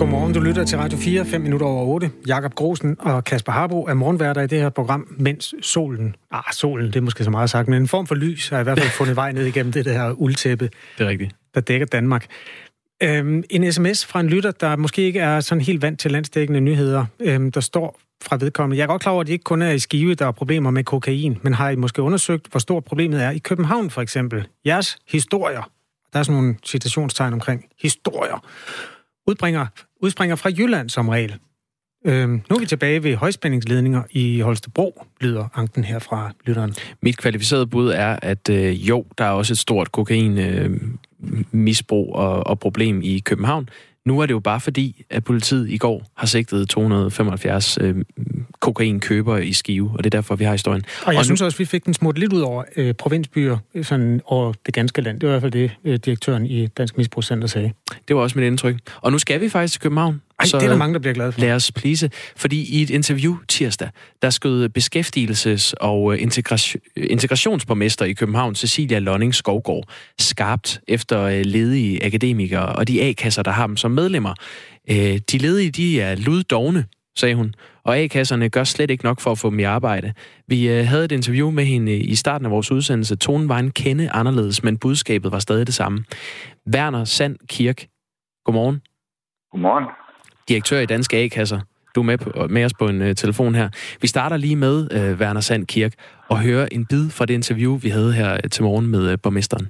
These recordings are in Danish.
Godmorgen, du lytter til Radio 4, 5 minutter over 8. Jakob Grosen og Kasper Harbo er morgenværter i det her program, mens solen, ah, solen, det er måske så meget sagt, men en form for lys har i hvert fald fundet vej ned igennem det her uldtæppe, Det er rigtigt. der dækker Danmark. Øhm, en sms fra en lytter, der måske ikke er sådan helt vant til landsdækkende nyheder, øhm, der står fra vedkommende. Jeg er godt klar over, at det ikke kun er i Skive, der er problemer med kokain, men har I måske undersøgt, hvor stort problemet er i København for eksempel? Jeres historier, der er sådan nogle citationstegn omkring historier, udbringer, udspringer fra Jylland som regel. Øhm, nu er vi tilbage ved højspændingsledninger i Holstebro, lyder anken her fra lytteren. Mit kvalificerede bud er, at øh, jo, der er også et stort kokain øh, misbrug og, og problem i København. Nu er det jo bare fordi, at politiet i går har sigtet 275 øh, kokainkøbere i Skive, og det er derfor, vi har historien. Og jeg og og synes også, vi fik den smurt lidt ud over øh, provinsbyer sådan over det ganske land. Det var i hvert fald det, øh, direktøren i Dansk Misbrugscenter sagde. Det var også mit indtryk. Og nu skal vi faktisk til København. Ej, det er der mange, der bliver glade for. Lad os plise. Fordi i et interview tirsdag, der skød beskæftigelses- og øh, integration, integrationsborgmester i København, Cecilia Lonning Skovgaard, skarpt efter øh, ledige akademikere og de A-kasser, der har dem som medlemmer. Øh, De ledige, de er luddogne, sagde hun, og A-kasserne gør slet ikke nok for at få dem i arbejde. Vi havde et interview med hende i starten af vores udsendelse. Tonen var en kende anderledes, men budskabet var stadig det samme. Werner Sand Kirk, godmorgen Godmorgen direktør i Danske A-kasser. Du er med, på, med os på en uh, telefon her. Vi starter lige med, uh, Werner Sandkirk og hører en bid fra det interview, vi havde her uh, til morgen med uh, borgmesteren.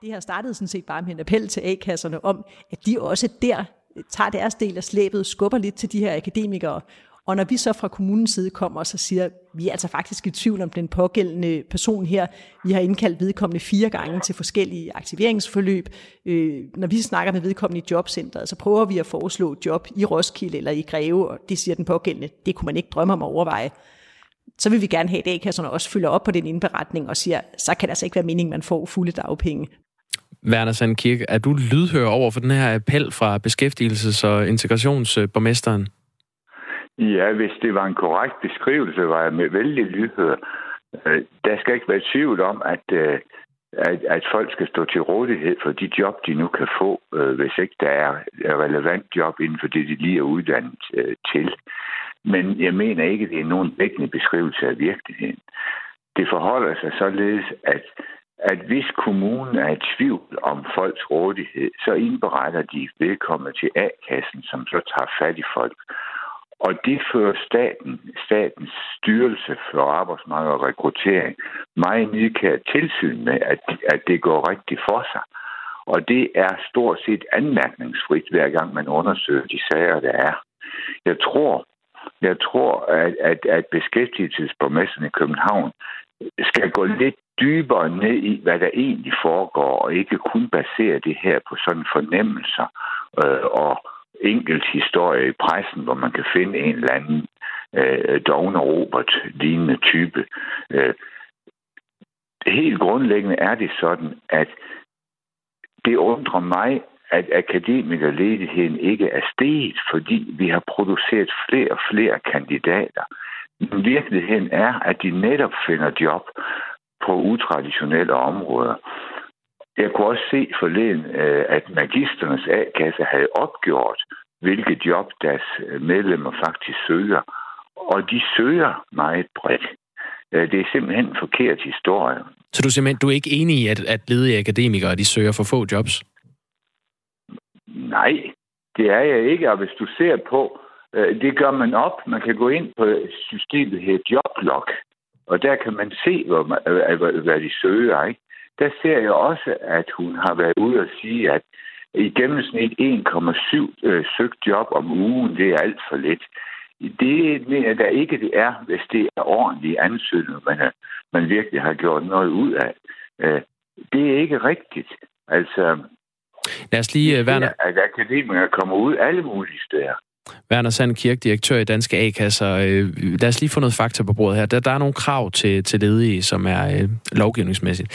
Det her startede sådan set bare med en appel til A-kasserne om, at de også der tager deres del af slæbet, skubber lidt til de her akademikere. Og når vi så fra kommunens side kommer og så siger, vi er altså faktisk i tvivl om den pågældende person her, vi har indkaldt vedkommende fire gange til forskellige aktiveringsforløb. Øh, når vi snakker med vedkommende i jobcentret, så prøver vi at foreslå job i Roskilde eller i Greve, og det siger den pågældende, det kunne man ikke drømme om at overveje så vil vi gerne have, at A-kasserne også følger op på den indberetning og siger, så kan det altså ikke være meningen, man får fulde dagpenge. Werner Sandkirk, er du lydhør over for den her appel fra beskæftigelses- og integrationsborgmesteren? Ja, hvis det var en korrekt beskrivelse, var jeg med vældig lydhør. Øh, der skal ikke være tvivl om, at, øh, at, at folk skal stå til rådighed for de job, de nu kan få, øh, hvis ikke der er relevant job inden for det, de lige er uddannet til. Men jeg mener ikke, at det er nogen dækkende beskrivelse af virkeligheden. Det forholder sig således, at, at hvis kommunen er i tvivl om folks rådighed, så indberetter de vedkommende til A-kassen, som så tager fat i folk. Og det fører staten, statens styrelse for arbejdsmarked og rekruttering meget nidkært tilsyn med, at, at det går rigtigt for sig. Og det er stort set anmærkningsfrit, hver gang man undersøger de sager, der er. Jeg tror, jeg tror at, at, at beskæftigelsesborgmesteren i København skal gå lidt dybere ned i, hvad der egentlig foregår, og ikke kun basere det her på sådan fornemmelser øh, og enkelt historie i pressen, hvor man kan finde en eller anden øh, dogne Robert lignende type. Øh, helt grundlæggende er det sådan, at det undrer mig, at akademikerledigheden ikke er steget, fordi vi har produceret flere og flere kandidater. Men virkeligheden er, at de netop finder job på utraditionelle områder. Jeg kunne også se forleden, øh, at magisternes A-kasse havde opgjort, hvilke job deres medlemmer faktisk søger. Og de søger meget bredt. Øh, Det er simpelthen en forkert historie. Så du er simpelthen du er ikke enig i, at, at ledige akademikere de søger for få jobs? Nej, det er jeg ikke. Og hvis du ser på, øh, det gør man op. Man kan gå ind på systemet her Joblog, og der kan man se, hvor man, øh, hvad de søger. Ikke? Der ser jeg også, at hun har været ude og sige, at i gennemsnit 1,7 øh, søgt job om ugen, det er alt for lidt. Det mener da ikke, det er, hvis det er ordentlige ansøgninger, man, man virkelig har gjort noget ud af. Øh, Det er ikke rigtigt. Altså, Lad os lige, uh, Werner, at akademikere kommer ud alle mulige steder. Werner Sand Kirk, direktør i Danske A-kasser. Øh, lad os lige få noget fakta på bordet her. Der, der er nogle krav til, til ledige, som er øh, lovgivningsmæssigt.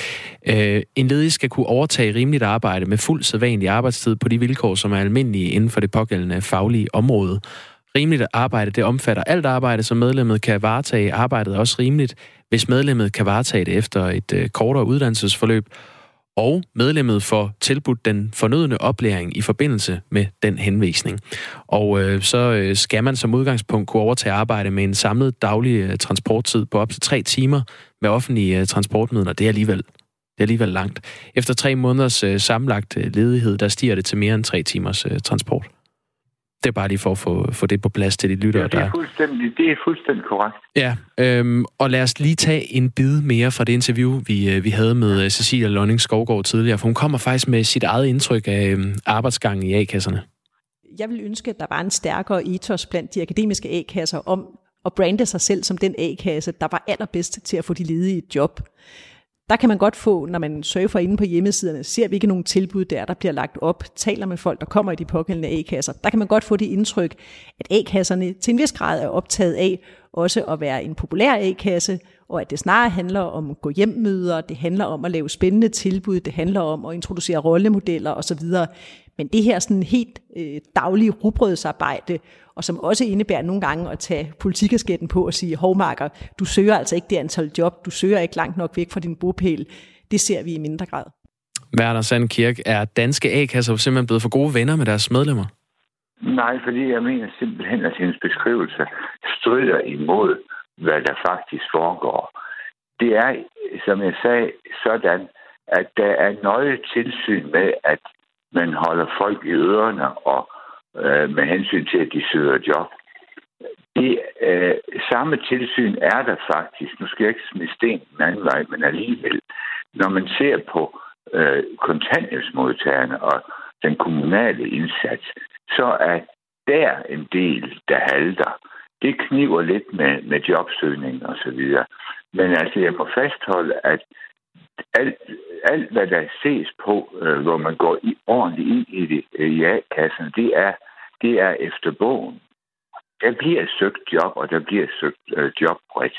Øh, en ledig skal kunne overtage rimeligt arbejde med fuld sædvanlig arbejdstid på de vilkår, som er almindelige inden for det pågældende faglige område. Rimeligt arbejde, det omfatter alt arbejde, som medlemmet kan varetage. Arbejdet er også rimeligt, hvis medlemmet kan varetage det efter et øh, kortere uddannelsesforløb og medlemmet får tilbudt den fornødne oplæring i forbindelse med den henvisning. Og øh, så øh, skal man som udgangspunkt kunne overtage arbejde med en samlet daglig øh, transporttid på op til tre timer med offentlige øh, transportmidler. Det er alligevel det er alligevel langt. Efter tre måneders øh, sammenlagt øh, ledighed, der stiger det til mere end tre timers øh, transport. Det er bare lige for at få, få det på plads til de lyttere, ja, det er der... fuldstændig, det er fuldstændig korrekt. Ja, øhm, og lad os lige tage en bid mere fra det interview, vi, øh, vi havde med øh, Cecilia Lønning Skovgaard tidligere, for hun kommer faktisk med sit eget indtryk af øhm, arbejdsgangen i A-kasserne. Jeg vil ønske, at der var en stærkere ethos blandt de akademiske A-kasser om at brande sig selv som den A-kasse, der var allerbedst til at få de ledige et job. Der kan man godt få, når man surfer inde på hjemmesiderne, ser vi ikke nogen tilbud der, der bliver lagt op, taler med folk, der kommer i de pågældende A-kasser. Der kan man godt få det indtryk, at A-kasserne til en vis grad er optaget af også at være en populær A-kasse, og at det snarere handler om at gå hjemmøder, det handler om at lave spændende tilbud, det handler om at introducere rollemodeller osv. Men det her sådan helt øh, daglige rugbrødsarbejde, og som også indebærer nogle gange at tage politikasketten på og sige, hovmarker, du søger altså ikke det antal job, du søger ikke langt nok væk fra din bopæl. Det ser vi i mindre grad. Werner Sandkirk, er danske A-kasser simpelthen blevet for gode venner med deres medlemmer? Nej, fordi jeg mener simpelthen, at hendes beskrivelse strider imod, hvad der faktisk foregår. Det er, som jeg sagde, sådan, at der er nøje tilsyn med, at man holder folk i ørerne og øh, med hensyn til, at de søger job. Det øh, samme tilsyn er der faktisk. Nu skal jeg ikke smide sten den anden vej, men alligevel. Når man ser på øh, kontanthjælpsmodtagerne og den kommunale indsats, så er der en del, der halter. Det kniver lidt med, med jobsøgning og så videre. Men altså, jeg må fastholde, at alt, alt hvad der ses på, øh, hvor man går i, ordentligt ind i det øh, i A-kassen, det er, det er efter bogen. Der bliver søgt job, og der bliver søgt øh, job bredt.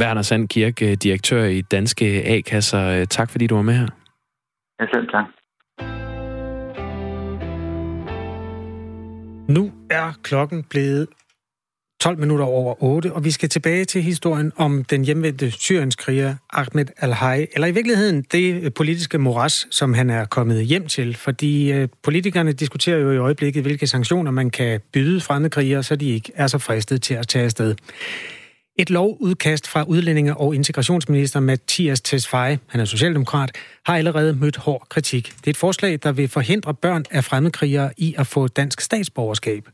Werner Sandkirk, øh, direktør i Danske A-kasser. Øh, tak fordi du var med her. Ja, selv tak. Nu er klokken blevet 12 minutter over 8, og vi skal tilbage til historien om den hjemvendte syrienskriger Ahmed al-Hay, eller i virkeligheden det øh, politiske moras, som han er kommet hjem til, fordi øh, politikerne diskuterer jo i øjeblikket, hvilke sanktioner man kan byde fremmedkrigere, så de ikke er så fristet til at tage afsted. Et lovudkast fra udlændinge- og integrationsminister Mathias Tesfaye, han er socialdemokrat, har allerede mødt hård kritik. Det er et forslag, der vil forhindre børn af fremmedkrigere i at få dansk statsborgerskab.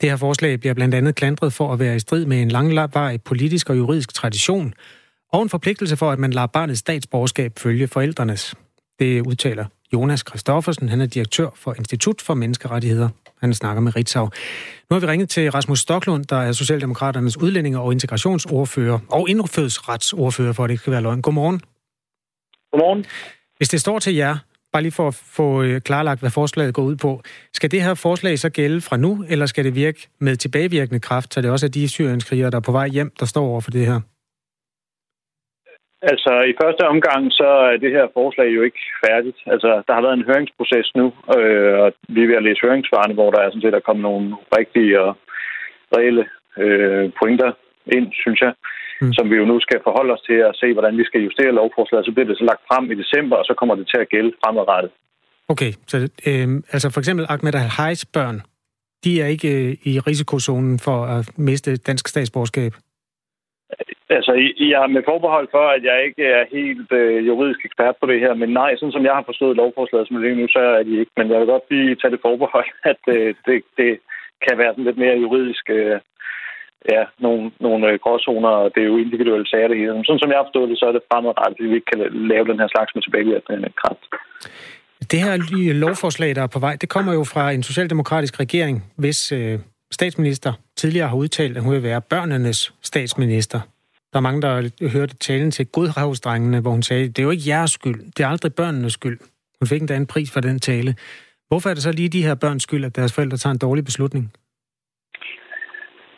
Det her forslag bliver blandt andet klandret for at være i strid med en langvarig politisk og juridisk tradition, og en forpligtelse for, at man lader barnets statsborgerskab følge forældrenes. Det udtaler Jonas Christoffersen, han er direktør for Institut for Menneskerettigheder. Han snakker med Ritzau. Nu har vi ringet til Rasmus Stoklund, der er Socialdemokraternes udlændinge- og integrationsordfører, og indfødsretsordfører, for at det skal være løgn. Godmorgen. Godmorgen. Hvis det står til jer, bare lige for at få øh, klarlagt, hvad forslaget går ud på. Skal det her forslag så gælde fra nu, eller skal det virke med tilbagevirkende kraft, så det også er de syrienskrigere, der er på vej hjem, der står over for det her? Altså, i første omgang, så er det her forslag jo ikke færdigt. Altså, der har været en høringsproces nu, øh, og vi er ved at læse høringsvarene, hvor der er sådan set, der kommet nogle rigtige og reelle øh, pointer ind, synes jeg, mm. som vi jo nu skal forholde os til at se, hvordan vi skal justere lovforslaget. Så bliver det så lagt frem i december, og så kommer det til at gælde fremadrettet. Okay, så øh, altså for eksempel Ahmed al børn, de er ikke øh, i risikozonen for at miste dansk statsborgerskab? Altså, jeg er med forbehold for, at jeg ikke er helt øh, juridisk ekspert på det her, men nej, sådan som jeg har forstået lovforslaget som det er nu, så er de ikke. Men jeg vil godt lige tage det forbehold, at øh, det, det kan være sådan lidt mere juridisk, øh, ja, nogle, nogle øh, gråzoner, og det er jo individuelle sager det hele. Men sådan som jeg har forstået det, så er det fremadrettet, at vi ikke kan lave den her slags med tilbagevirkende kraft. Det her lovforslag, der er på vej, det kommer jo fra en socialdemokratisk regering, hvis øh, statsminister tidligere har udtalt, at hun vil være børnenes statsminister. Der er mange, der hørte talen til Godhavsdrengene, hvor hun sagde, det er jo ikke jeres skyld, det er aldrig børnenes skyld. Hun fik endda en pris for den tale. Hvorfor er det så lige de her børns skyld, at deres forældre tager en dårlig beslutning?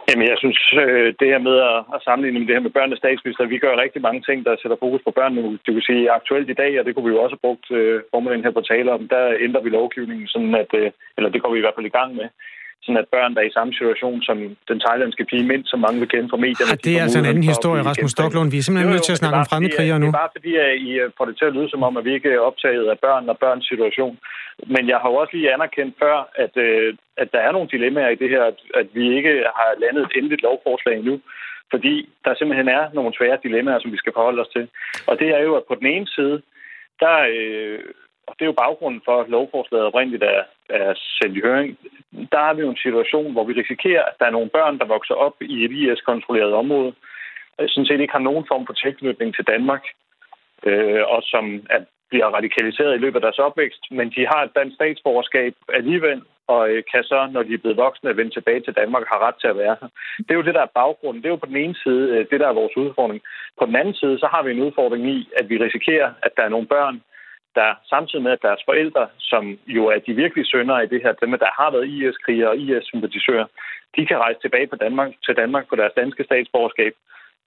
Jamen, jeg synes, øh, det her med at sammenligne med det her med børnenes statsminister, vi gør rigtig mange ting, der sætter fokus på børnene. Det vil sige, aktuelt i dag, og det kunne vi jo også have brugt øh, her på tale om, der ændrer vi lovgivningen, sådan at, øh, eller det går vi i hvert fald i gang med, sådan at børn, der er i samme situation som den thailandske pige Mint, som mange vil kende fra medierne... Ja, det er altså en anden historie, Rasmus Stocklund. Vi er simpelthen nødt til at snakke om fremmedkrigere nu. Det er bare fordi, at I får det til at lyde som om, at vi ikke er optaget af børn og børns situation. Men jeg har jo også lige anerkendt før, at, øh, at der er nogle dilemmaer i det her, at, at vi ikke har landet et endeligt lovforslag endnu fordi der simpelthen er nogle svære dilemmaer, som vi skal forholde os til. Og det er jo, at på den ene side, der, øh, og det er jo baggrunden for, at lovforslaget oprindeligt er, er sendt i høring, der har vi jo en situation, hvor vi risikerer, at der er nogle børn, der vokser op i et IS-kontrolleret område, og sådan set ikke har nogen form for tilknytning til Danmark, øh, og som er, bliver radikaliseret i løbet af deres opvækst, men de har et dansk statsborgerskab alligevel, og øh, kan så, når de er blevet voksne, vende tilbage til Danmark og har ret til at være her. Det er jo det, der er baggrunden. Det er jo på den ene side øh, det, der er vores udfordring. På den anden side, så har vi en udfordring i, at vi risikerer, at der er nogle børn, der samtidig med, at deres forældre, som jo er de virkelige sønner i det her, dem, der har været IS-krigere og IS-sympatisører, de kan rejse tilbage på Danmark, til Danmark på deres danske statsborgerskab,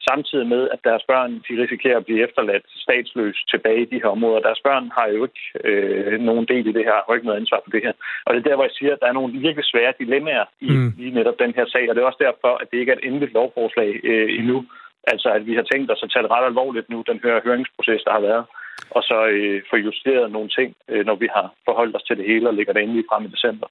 samtidig med, at deres børn de risikerer at blive efterladt statsløs tilbage i de her områder. Deres børn har jo ikke øh, nogen del i det her, har ikke noget ansvar for det her. Og det er der, hvor jeg siger, at der er nogle virkelig svære dilemmaer i, mm. i netop den her sag, og det er også derfor, at det ikke er et endeligt lovforslag øh, endnu. Altså, at vi har tænkt os at tage det ret alvorligt nu, den her høringsproces, der har været, og så øh, få justeret nogle ting, øh, når vi har forholdt os til det hele og ligger det endelig frem i december.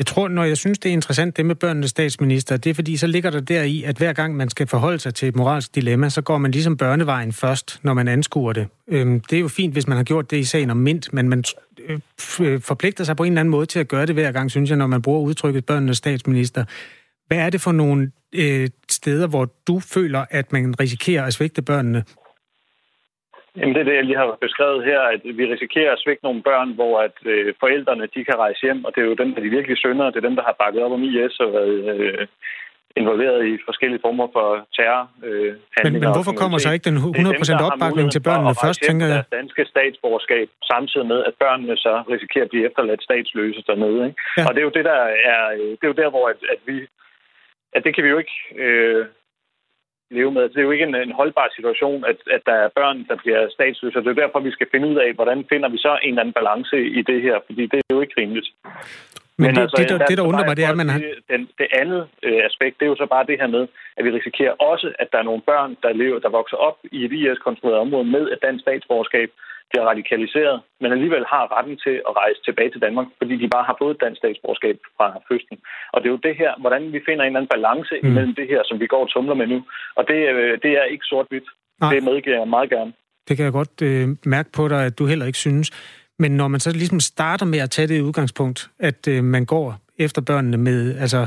Jeg tror, når jeg synes, det er interessant, det med børnenes statsminister, det er fordi, så ligger der der i, at hver gang man skal forholde sig til et moralsk dilemma, så går man ligesom børnevejen først, når man anskuer det. Øhm, det er jo fint, hvis man har gjort det i sagen om mint, men man øh, øh forpligter sig på en eller anden måde til at gøre det hver gang, synes jeg, når man bruger udtrykket børnenes statsminister. Hvad er det for nogle øh, steder, hvor du føler, at man risikerer at svigte børnene? Jamen det er det, jeg lige har beskrevet her, at vi risikerer at svække nogle børn, hvor at øh, forældrene de kan rejse hjem, og det er jo dem, der er de virkelig sønder, det er dem, der har bakket op om IS og været øh, involveret i forskellige former for terror. Øh, men, men hvorfor kommer så ikke den 100% opbakning til børnene først, tænker jeg? Det danske statsborgerskab, samtidig med, at børnene så risikerer at blive efterladt statsløse dernede. Ikke? Ja. Og det er jo det, der er, det er jo der, hvor at, at vi at det kan vi jo ikke øh, leve med. Det er jo ikke en, en holdbar situation, at, at der er børn, der bliver statsløse. Det er derfor, vi skal finde ud af, hvordan finder vi så en eller anden balance i det her, fordi det er jo ikke rimeligt. Men, Men det, altså, det, der, det, der undrer mig, det er, at man har... Den, det andet øh, aspekt, det er jo så bare det her med, at vi risikerer også, at der er nogle børn, der lever, der vokser op i et IS-kontrolleret område med et dansk statsborgerskab, bliver radikaliseret, men alligevel har retten til at rejse tilbage til Danmark, fordi de bare har fået et dansk statsborgerskab fra fødslen. Og det er jo det her, hvordan vi finder en eller anden balance mm. imellem det her, som vi går og tumler med nu. Og det, øh, det er ikke sort-hvidt. Det medgiver jeg meget gerne. Det kan jeg godt øh, mærke på dig, at du heller ikke synes. Men når man så ligesom starter med at tage det udgangspunkt, at øh, man går efter børnene med, altså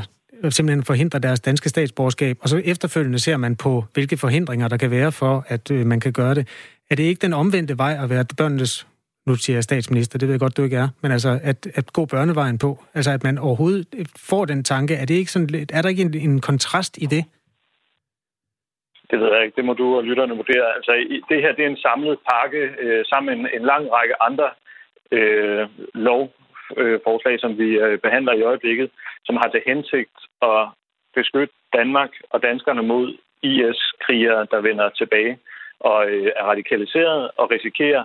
simpelthen forhindre deres danske statsborgerskab, og så efterfølgende ser man på, hvilke forhindringer der kan være for, at øh, man kan gøre det. Er det ikke den omvendte vej at være børnenes, nu siger jeg statsminister, det ved jeg godt, du ikke er, men altså at, at gå børnevejen på? Altså at man overhovedet får den tanke, er, det ikke sådan lidt, er der ikke en, en kontrast i det? Det ved jeg ikke. Det må du og lytterne vurdere. Altså, det her det er en samlet pakke øh, sammen med en, en lang række andre øh, lovforslag, øh, som vi øh, behandler i øjeblikket, som har til hensigt at beskytte Danmark og danskerne mod IS-krigere, der vender tilbage og øh, er radikaliseret og risikerer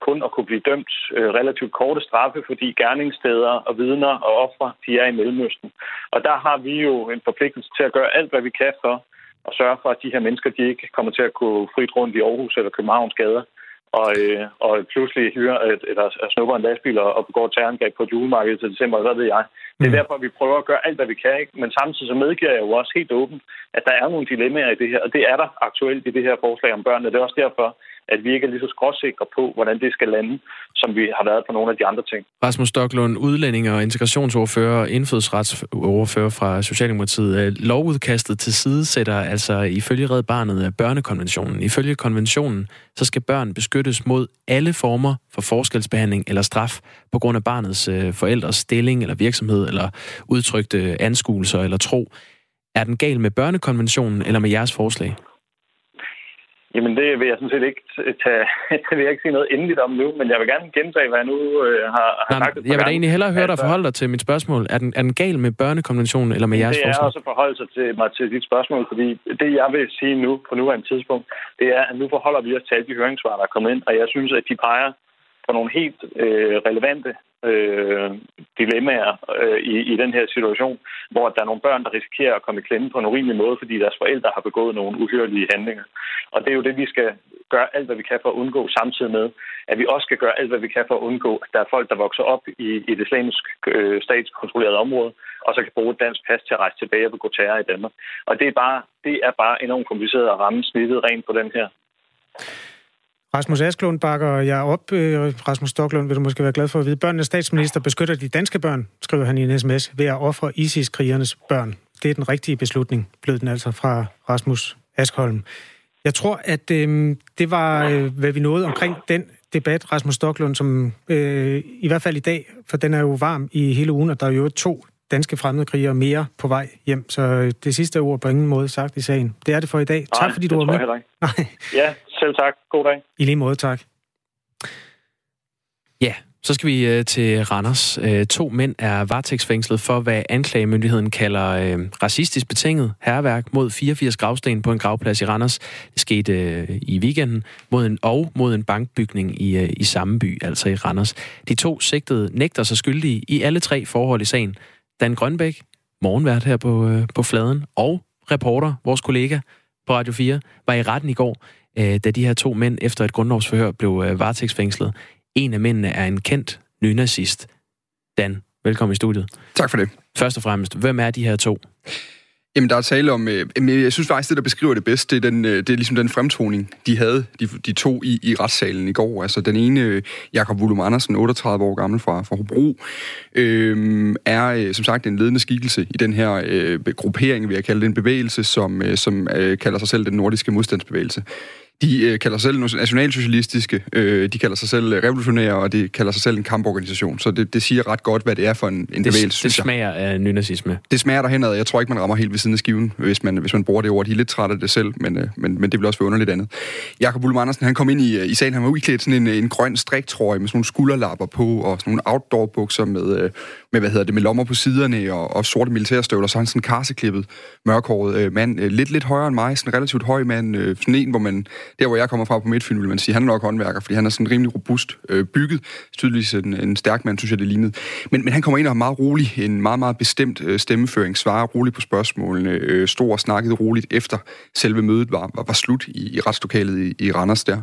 kun at kunne blive dømt øh, relativt korte straffe, fordi gerningssteder og vidner og ofre, de er i Mellemøsten. Og der har vi jo en forpligtelse til at gøre alt, hvad vi kan for at sørge for, at de her mennesker, de ikke kommer til at kunne frit rundt i Aarhus eller Københavns gader og, øh, og pludselig hyre, et, eller snupper en lastbil og, og begår terrorangreb på et julemarked til december, så ved jeg. Det er mm. derfor, vi prøver at gøre alt, hvad vi kan. Ikke? Men samtidig så medgiver jeg jo også helt åbent, at der er nogle dilemmaer i det her, og det er der aktuelt i det her forslag om børnene. Det er også derfor, at vi ikke er lige så skråsikre på, hvordan det skal lande, som vi har været på nogle af de andre ting. Rasmus Stoklund, udlænding og integrationsordfører og indfødsretsordfører fra Socialdemokratiet. Øh, lovudkastet til side sætter altså ifølge Red Barnet af børnekonventionen. Ifølge konventionen, så skal børn beskyttes mod alle former for forskelsbehandling eller straf på grund af barnets øh, forældres stilling eller virksomhed eller udtrykte anskuelser eller tro. Er den gal med børnekonventionen eller med jeres forslag? Jamen, det vil jeg sådan set ikke tage, det vil jeg ikke sige noget endeligt om nu, men jeg vil gerne gentage, hvad jeg nu øh, har, har Nej, sagt. Jeg vil da egentlig hellere høre dig altså, forholde dig til mit spørgsmål. Er den, er den gal med børnekonventionen eller med jeres forslag? Det er også forholde sig til, mig til dit spørgsmål, fordi det, jeg vil sige nu, på nuværende tidspunkt, det er, at nu forholder vi os til alle de høringssvar, der er kommet ind, og jeg synes, at de peger for nogle helt øh, relevante øh, dilemmaer øh, i, i den her situation, hvor der er nogle børn, der risikerer at komme i klemme på en urimelig måde, fordi deres forældre har begået nogle uhyrlige handlinger. Og det er jo det, vi skal gøre alt, hvad vi kan for at undgå, samtidig med, at vi også skal gøre alt, hvad vi kan for at undgå, at der er folk, der vokser op i, i det islamisk øh, statskontrolleret område, og så kan bruge et dansk pas til at rejse tilbage og begå terror i Danmark. Og det er bare, det er bare enormt kompliceret at ramme snittet rent på den her. Rasmus Asklund bakker jeg op. Øh, Rasmus Stoklund vil du måske være glad for at vide. Børnenes statsminister beskytter de danske børn, skriver han i en sms, ved at ofre ISIS-krigernes børn. Det er den rigtige beslutning, blev den altså fra Rasmus Askholm. Jeg tror, at øh, det var, øh, hvad vi nåede omkring den debat, Rasmus Stoklund, som øh, i hvert fald i dag, for den er jo varm i hele ugen, og der er jo to danske fremmedkrigere mere på vej hjem. Så øh, det sidste ord på ingen måde sagt i sagen. Det er det for i dag. Nej, tak fordi du var med. Nej. Ja, selv tak. God dag. I lige måde, tak. Ja, så skal vi øh, til Randers. Øh, to mænd er varetægtsfængslet for, hvad anklagemyndigheden kalder øh, racistisk betinget herværk mod 84 gravsten på en gravplads i Randers. Det skete øh, i weekenden mod en, og mod en bankbygning i, øh, i samme by, altså i Randers. De to sigtede nægter sig skyldige i alle tre forhold i sagen. Dan Grønbæk, morgenvært her på, øh, på Fladen, og reporter, vores kollega på Radio 4, var i retten i går, øh, da de her to mænd efter et grundlovsforhør blev øh, varetægtsfængslet. En af mændene er en kendt nynazist. Dan, velkommen i studiet. Tak for det. Først og fremmest, hvem er de her to? Jamen, der er tale om... Øh, jeg synes faktisk, det, der beskriver det bedst, det er, den, øh, det er ligesom den fremtoning, de havde, de, de to i, i retssalen i går. Altså, den ene, øh, Jakob Wulum Andersen, 38 år gammel fra, fra Hobro, øh, er øh, som sagt en ledende skikkelse i den her øh, gruppering, vil jeg kalde det, en bevægelse, som, øh, som øh, kalder sig selv den nordiske modstandsbevægelse. De øh, kalder sig selv nationalsocialistiske, øh, de kalder sig selv revolutionære, og de kalder sig selv en kamporganisation. Så det, det siger ret godt, hvad det er for en, en det, bevægelse, Det smager af nynazisme. Det smager derhen Jeg tror ikke, man rammer helt ved siden af skiven, hvis man, hvis man bruger det ord. De er lidt trætte af det selv, men, øh, men, men det vil også være underligt andet. Jakob Ullum Andersen, han kom ind i, i sagen, han var udklædt sådan en, en grøn striktrøje med sådan nogle skulderlapper på, og sådan nogle outdoor-bukser med, øh, med, hvad hedder det, med lommer på siderne og, og sorte militærstøvler. Så han sådan en karseklippet, mørkhåret øh, mand, øh, lidt, lidt højere end mig, sådan en relativt høj mand, øh, sådan en, hvor man, der hvor jeg kommer fra på Midtfyn, vil man sige, han er nok håndværker, fordi han er sådan rimelig robust øh, bygget, tydeligvis en, en stærk mand, synes jeg, det lignede. Men, men han kommer ind og har meget rolig, en meget, meget bestemt øh, stemmeføring, svarer roligt på spørgsmålene, øh, stor og snakkede roligt efter selve mødet var, var, var slut i, i retslokalet i, i Randers der.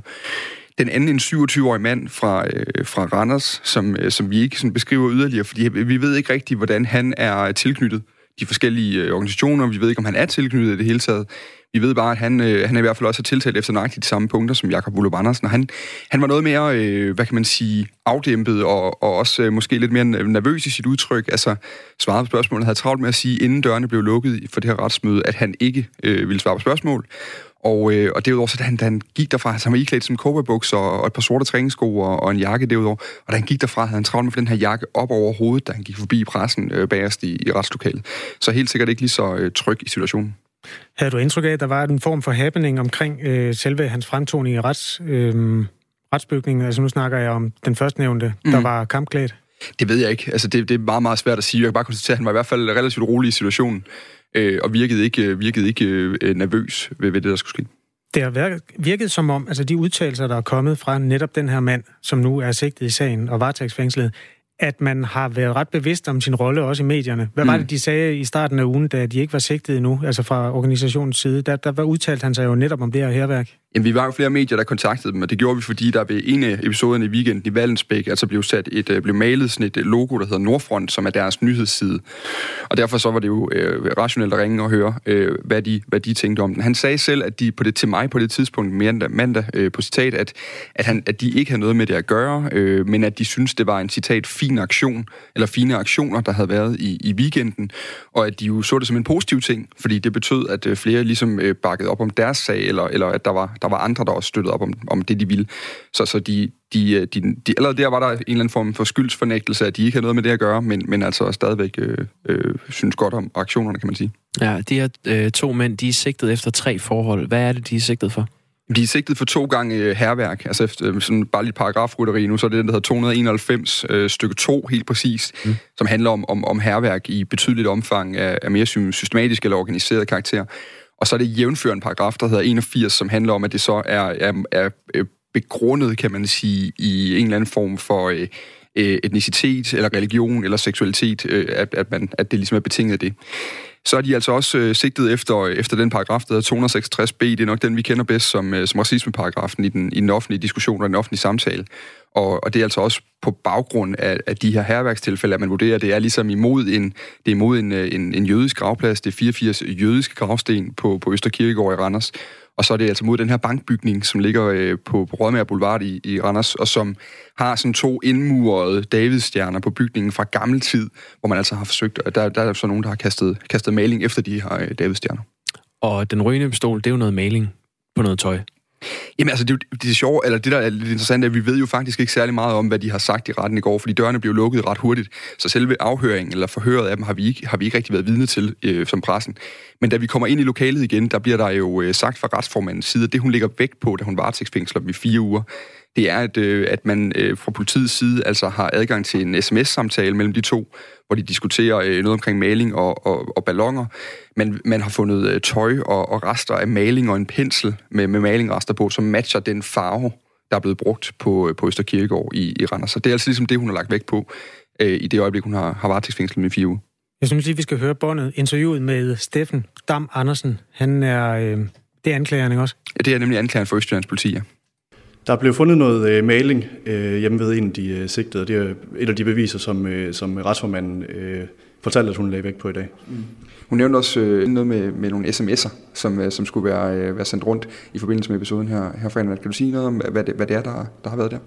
Den anden, en 27-årig mand fra, øh, fra Randers, som, øh, som vi ikke sådan beskriver yderligere, fordi vi ved ikke rigtigt, hvordan han er tilknyttet de forskellige øh, organisationer. Vi ved ikke, om han er tilknyttet i det hele taget. Vi ved bare, at han, øh, han er i hvert fald også tiltalt efter nøjagtigt de samme punkter som Jakob Ulle Andersen. Og han, han var noget mere, øh, hvad kan man sige, afdæmpet og, og også øh, måske lidt mere nervøs i sit udtryk. Altså svarede på spørgsmålet, havde travlt med at sige, inden dørene blev lukket for det her retsmøde, at han ikke øh, ville svare på spørgsmål. Og, øh, og derudover, så da han, da han gik derfra, så han var iklædt som cowboybukser og, og et par sorte træningssko og, og en jakke derudover. Og da han gik derfra, havde han travlt med den her jakke op over hovedet, da han gik forbi pressen øh, bagerst i, i retslokalet. Så helt sikkert ikke lige så øh, tryg i situationen. Havde du indtryk af, at der var en form for happening omkring øh, selve hans fremtoning i rets, øh, retsbygningen? Altså nu snakker jeg om den førstnævnte, mm. der var kampklædt. Det ved jeg ikke. Altså, det, det er meget, meget svært at sige. Jeg kan bare konstatere, at han var i hvert fald relativt rolig i situationen, øh, og virkede ikke, virkede ikke øh, nervøs ved, ved det, der skulle ske. Det har virket som om, altså de udtalelser, der er kommet fra netop den her mand, som nu er sigtet i sagen og varetægtsfængslet, at man har været ret bevidst om sin rolle også i medierne. Hvad mm. var det, de sagde i starten af ugen, da de ikke var sigtet endnu, altså fra organisationens side? Der, der var udtalt han sig jo netop om det her herværk. Jamen, vi var jo flere medier, der kontaktede dem, og det gjorde vi, fordi der ved en af episoderne i weekenden i Vallensbæk, altså blev, sat et, øh, blev malet sådan et øh, logo, der hedder Nordfront, som er deres nyhedsside. Og derfor så var det jo øh, rationelt at ringe og høre, øh, hvad, de, hvad de tænkte om den. Han sagde selv, at de på det, til mig på det tidspunkt, mandag, mandag øh, på citat, at, at, han, at de ikke havde noget med det at gøre, øh, men at de synes det var en citat fin aktion, eller fine aktioner, der havde været i, i weekenden, og at de jo så det som en positiv ting, fordi det betød, at øh, flere ligesom øh, bakkede op om deres sag, eller, eller at der var, der var andre, der også støttede op om, om det, de ville. Så, så de, de, øh, de, de, allerede der var der en eller anden form for skyldsfornægtelse, at de ikke havde noget med det at gøre, men, men altså stadigvæk øh, øh, synes godt om aktionerne, kan man sige. Ja, de her øh, to mænd, de er sigtet efter tre forhold. Hvad er det, de er sigtet for? De er sigtet for to gange øh, herværk, altså efter, øh, sådan bare lige paragrafrytteri nu, så er det den, der hedder 291 øh, stykke 2 helt præcist, mm. som handler om, om, om herværk i betydeligt omfang af, af mere systematisk eller organiseret karakter. Og så er det jævnførende paragraf, der hedder 81, som handler om, at det så er, er, er begrundet, kan man sige, i en eller anden form for øh, øh, etnicitet, eller religion, eller seksualitet, øh, at, at, man, at det ligesom er betinget af det. Så er de altså også øh, sigtet efter, efter den paragraf, der hedder 266b. Det er nok den, vi kender bedst som, øh, som racismeparagrafen i den, i den offentlige diskussion og den offentlige samtale. Og, og det er altså også på baggrund af, af de her herværkstilfælde, at man vurderer, at det er ligesom imod en, det er imod en, øh, en, en jødisk gravplads. Det er 84 jødiske gravsten på, på Østerkirkegård i Randers. Og så er det altså mod den her bankbygning, som ligger øh, på, på Boulevard i, i Randers, og som har sådan to indmurede Davidstjerner på bygningen fra gammel tid, hvor man altså har forsøgt, og der, der er så nogen, der har kastet, kastet maling efter de her øh, Davidstjerner. Og den røgende pistol, det er jo noget maling på noget tøj. Jamen altså, det, det er sjovt, eller det der er lidt interessant, er, at vi ved jo faktisk ikke særlig meget om, hvad de har sagt i retten i går, fordi dørene blev lukket ret hurtigt, så selve afhøringen eller forhøret af dem har vi ikke, har vi ikke rigtig været vidne til øh, som pressen. Men da vi kommer ind i lokalet igen, der bliver der jo øh, sagt fra retsformandens side, at det hun lægger vægt på, da hun varetægtsfængsler dem i fire uger, det er, at, øh, at man øh, fra politiets side altså har adgang til en sms-samtale mellem de to, hvor de diskuterer øh, noget omkring maling og, og, og ballonger. Men man har fundet øh, tøj og, og rester af maling og en pensel med, med malingrester på, som matcher den farve, der er blevet brugt på, øh, på Østerkirkegård i, i Randers. Så det er altså ligesom det, hun har lagt vægt på øh, i det øjeblik, hun har, har varetægtsfængslet med fire uger. Jeg synes lige, vi skal høre båndet, interviewet med Steffen Dam Andersen. Han er, øh, det er anklageren, også? Ja, det er nemlig anklageren for Østjyllands politi, ja. Der blev fundet noget øh, maling øh, hjemme ved en af de øh, sigtede. Det er et af de beviser, som, øh, som retsformanden øh, fortalte, at hun lagde væk på i dag. Mm. Hun nævnte også øh, noget med, med nogle sms'er, som, øh, som skulle være, øh, være sendt rundt i forbindelse med episoden her, her fredag. Kan du sige noget om, hvad det, hvad det er, der, der har været der?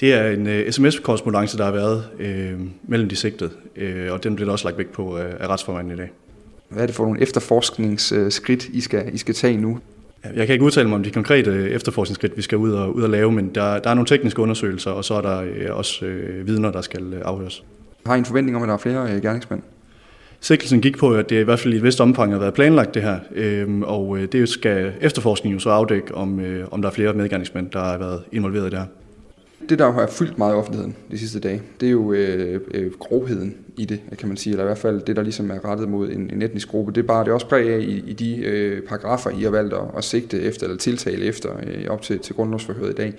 Det er en øh, sms-korrespondence, der har været øh, mellem de sigtede, øh, og den bliver der også lagt væk på øh, af retsformanden i dag. Hvad er det for nogle efterforskningsskridt, I skal, I skal tage nu? Jeg kan ikke udtale mig om de konkrete efterforskningsskridt, vi skal ud og, ud og lave, men der, der er nogle tekniske undersøgelser, og så er der øh, også øh, vidner, der skal øh, afhøres. Har I en forventning om, at der er flere øh, gerningsmænd? Sigtelsen gik på, at det i hvert fald i et vist omfang har været planlagt det her, øh, og øh, det skal efterforskningen jo så afdække, om, øh, om der er flere medgerningsmænd, der har været involveret i det her det, der har fyldt meget i offentligheden de sidste dage, det er jo øh, øh, grovheden i det, kan man sige, eller i hvert fald det, der ligesom er rettet mod en, en etnisk gruppe. Det er bare det er også præg af i, i de øh, paragrafer, I har valgt at, at sigte efter, eller tiltale efter, øh, op til, til grundlovsforhøret i dag.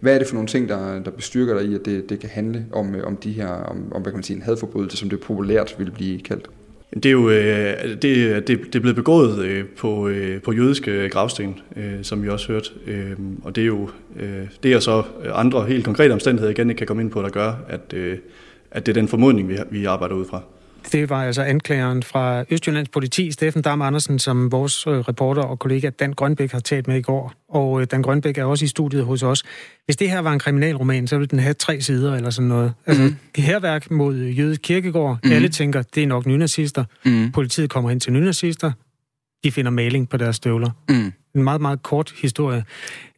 Hvad er det for nogle ting, der, der bestyrker dig i, at det, det kan handle om, øh, om de her, om, om hvad kan man sige, en hadforbrydelse, som det populært vil blive kaldt? Det er jo øh, det, det, det er blevet begået øh, på, øh, på jødiske gravsten, som vi også hørte. Øhm, og det er jo det er så andre helt konkrete omstændigheder, igen ikke kan komme ind på, der gør, at, at det er den formodning, vi, vi arbejder ud fra. Det var altså anklageren fra Østjyllands politi, Steffen Dam Andersen, som vores øh, reporter og kollega Dan Grønbæk har talt med i går. Og øh, Dan Grønbæk er også i studiet hos os. Hvis det her var en kriminalroman, så ville den have tre sider eller sådan noget. Altså, mm. herværk mod jødisk kirkegård. Mm. Alle tænker, det er nok nynazister. Mm. Politiet kommer hen til nynazister. De finder maling på deres støvler. Mm. En meget, meget kort historie.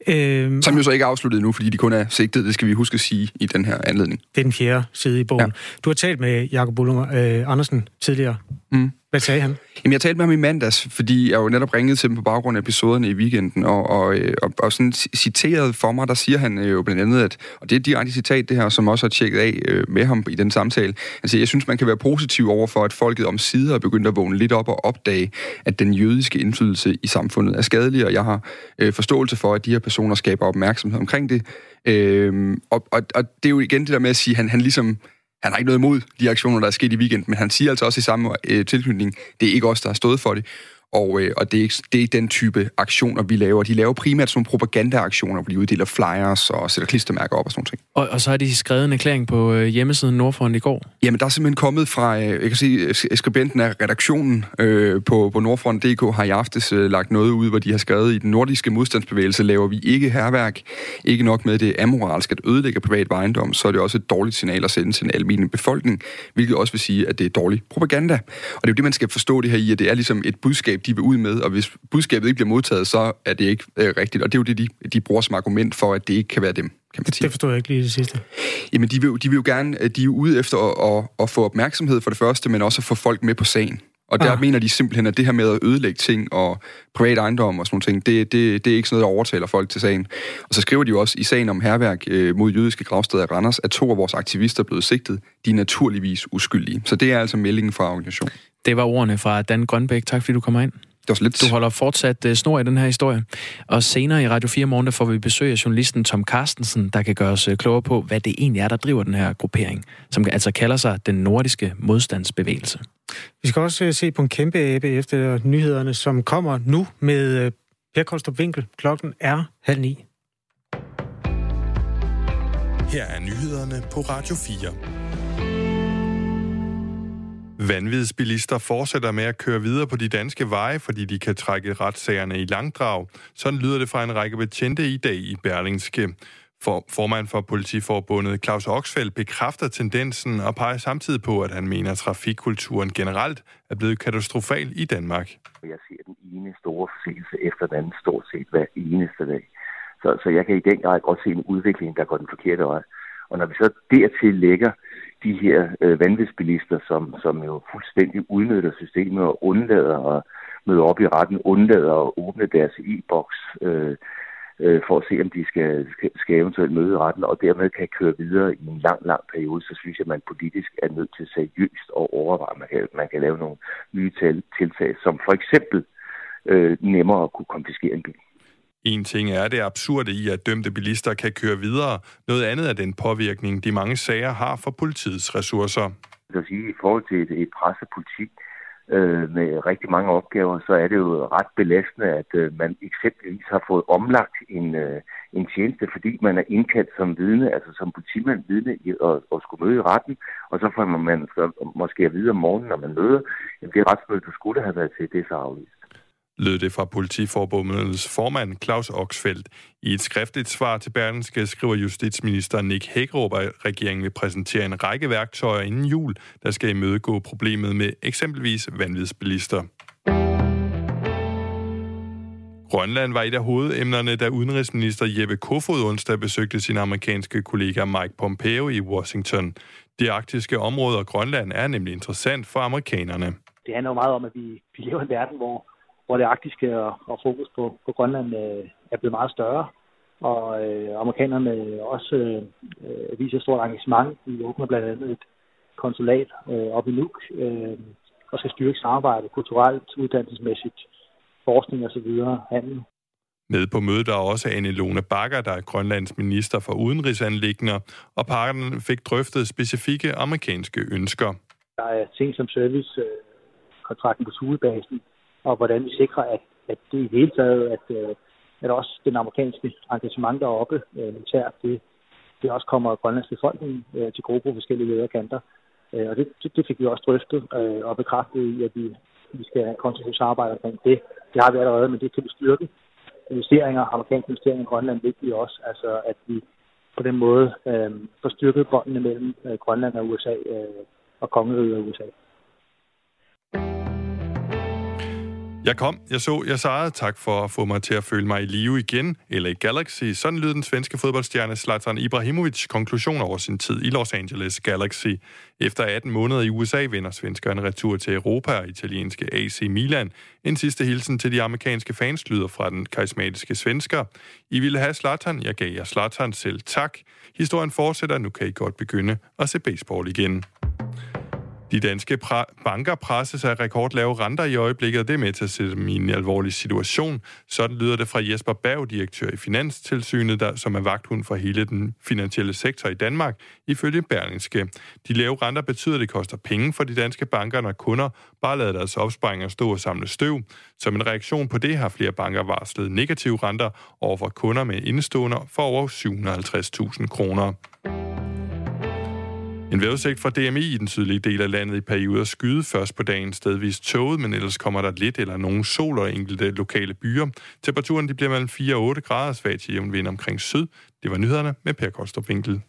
Øhm, Som jo så ikke er afsluttet nu, fordi de kun er sigtet, det skal vi huske at sige i den her anledning. Det er den fjerde side i bogen. Ja. Du har talt med Jakob Buller, øh, Andersen tidligere. Mm. Hvad sagde han? Jamen, jeg talte med ham i mandags, fordi jeg jo netop ringede til ham på baggrund af episoderne i weekenden, og, og, øh, og, og sådan citeret for mig, der siger han øh, jo blandt andet, at, og det er et direkte citat, det her, som også har tjekket af øh, med ham i den samtale. Altså, jeg synes, man kan være positiv over for, at folket om sider er begyndt at vågne lidt op og opdage, at den jødiske indflydelse i samfundet er skadelig, og jeg har øh, forståelse for, at de her personer skaber opmærksomhed omkring det. Øh, og, og, og det er jo igen det der med at sige, at han, han ligesom han har ikke noget imod de aktioner, der er sket i weekenden, men han siger altså også i samme øh, tilknytning, det er ikke os, der har stået for det. Og, øh, og det, er det er den type aktioner, vi laver. De laver primært sådan propagandaaktioner, hvor de uddeler flyers og sætter klistermærker op og sådan noget. Og, og så har de skrevet en erklæring på øh, hjemmesiden Nordfront i går? Jamen, der er simpelthen kommet fra, øh, jeg kan sige, skribenten af redaktionen øh, på, på Nordfront.dk har i aftes øh, lagt noget ud, hvor de har skrevet, i den nordiske modstandsbevægelse laver vi ikke herværk. Ikke nok med det amoralsk at ødelægge privat ejendom, så er det også et dårligt signal at sende til en almindelig befolkning, hvilket også vil sige, at det er dårlig propaganda. Og det er jo det, man skal forstå det her i, at det er ligesom et budskab, budskab, de vil ud med, og hvis budskabet ikke bliver modtaget, så er det ikke øh, rigtigt. Og det er jo det, de, de bruger som argument for, at det ikke kan være dem. Kan man sige. Det forstår jeg ikke lige det sidste. Jamen, de vil, de vil jo gerne, øh, de er ude efter at, at, at få opmærksomhed for det første, men også at få folk med på sagen. Og der ah. mener de simpelthen, at det her med at ødelægge ting og privat ejendom og sådan noget, det, det, det er ikke sådan noget, der overtaler folk til sagen. Og så skriver de jo også i sagen om herværk øh, mod jødiske gravsteder i Randers, at to af vores aktivister er blevet sigtet. De er naturligvis uskyldige. Så det er altså meldingen fra organisationen. Det var ordene fra Dan Grønbæk. Tak fordi du kommer ind. Det var så lidt... Du holder fortsat uh, snor i den her historie. Og senere i Radio 4 morgen, der får vi besøg af journalisten Tom Carstensen, der kan gøre os uh, klogere på, hvad det egentlig er, der driver den her gruppering, som altså kalder sig den nordiske modstandsbevægelse. Vi skal også uh, se på en kæmpe abe efter nyhederne, som kommer nu med uh, Per Kolstrup Winkel. Klokken er halv ni. Her er nyhederne på Radio 4. Vanvidsbilister fortsætter med at køre videre på de danske veje, fordi de kan trække retssagerne i langdrag. Sådan lyder det fra en række betjente i dag i Berlingske. For, formand for politiforbundet Claus Oxfeldt bekræfter tendensen og peger samtidig på, at han mener, at trafikkulturen generelt er blevet katastrofal i Danmark. Jeg ser den ene store forseelse efter den anden stort set hver eneste dag. Så, så jeg kan i den grad godt se en udvikling, der går den forkerte vej. Og når vi så dertil lægger de her øh, vanvidsbilister, som, som jo fuldstændig udnytter systemet og undlader at møde op i retten, undlader at åbne deres e-boks øh, øh, for at se, om de skal, skal, skal eventuelt møde i retten, og dermed kan køre videre i en lang, lang periode, så synes jeg, at man politisk er nødt til seriøst at overveje, at man kan, man kan lave nogle nye tiltag, som for eksempel øh, nemmere at kunne konfiskere en bil. En ting er det absurde i, at dømte bilister kan køre videre. Noget andet er den påvirkning, de mange sager har for politiets ressourcer. Jeg vil sige, i forhold til et, et pressepolitik øh, med rigtig mange opgaver, så er det jo ret belastende, at øh, man eksempelvis har fået omlagt en, øh, en tjeneste, fordi man er indkaldt som vidne, altså som politimand vidne i, og, og skulle møde i retten, og så får man, man måske at vide om morgenen, når man møder, at det retsmøde, du skulle have været til, det er så aflyst lød det fra politiforbundets formand Claus Oxfeldt. I et skriftligt svar til Berlingske skriver justitsminister Nick Hækkerup, at regeringen vil præsentere en række værktøjer inden jul, der skal imødegå problemet med eksempelvis vanvidsbilister. Grønland var et af hovedemnerne, da udenrigsminister Jeppe Kofod onsdag besøgte sin amerikanske kollega Mike Pompeo i Washington. Det arktiske område og Grønland er nemlig interessant for amerikanerne. Det handler jo meget om, at vi, vi lever i en verden, hvor hvor det arktiske og, og fokus på, på Grønland øh, er blevet meget større. Og øh, amerikanerne også øh, viser stort engagement. De åbner blandt andet et konsulat øh, op i Nuuk øh, og skal styrke samarbejde kulturelt, uddannelsesmæssigt, forskning osv., handel. Med på mødet der er også Anne Lone Bakker, der er Grønlands minister for udenrigsanlæggende, og parterne fik drøftet specifikke amerikanske ønsker. Der er ting som service, øh, kontrakten på Thulebasen, og hvordan vi sikrer, at, at det i hele taget, at, øh, at også den amerikanske engagement deroppe øh, militært, det, det også kommer Grønlands befolkning øh, til gode på forskellige lederkanter. Og det, det, det fik vi også drøftet og bekræftet i, at vi, vi skal konstruktivt samarbejde omkring det. Det har vi allerede, men det kan vi styrke. Investeringer, amerikanske investeringer i Grønland, vigtige også. Altså, at vi på den måde øh, får styrket båndene mellem øh, Grønland og USA øh, og kongeriget og USA. Jeg kom, jeg så, jeg sagde tak for at få mig til at føle mig i live igen, eller i Galaxy. Sådan lød den svenske fodboldstjerne Zlatan Ibrahimovic konklusion over sin tid i Los Angeles Galaxy. Efter 18 måneder i USA vender svenskerne retur til Europa og italienske AC Milan. En sidste hilsen til de amerikanske fans lyder fra den karismatiske svensker. I ville have Zlatan, jeg gav jer Zlatan selv tak. Historien fortsætter, nu kan I godt begynde at se baseball igen. De danske pra- banker presses af rekordlave renter i øjeblikket, og det er med til at sætte dem i en alvorlig situation. Sådan lyder det fra Jesper Berg, direktør i Finanstilsynet, der, som er vagthund for hele den finansielle sektor i Danmark, ifølge Berlingske. De lave renter betyder, at det koster penge for de danske banker, når kunder bare lader deres opsparinger stå og samle støv. Som en reaktion på det har flere banker varslet negative renter over for kunder med indestående for over 750.000 kroner. En vejrudsigt fra DMI i den sydlige del af landet i perioder skyde først på dagen stedvis tåget, men ellers kommer der lidt eller nogen sol og enkelte lokale byer. Temperaturen de bliver mellem 4 og 8 grader, svag til jævn vind omkring syd. Det var nyhederne med Per Kostrup Winkel.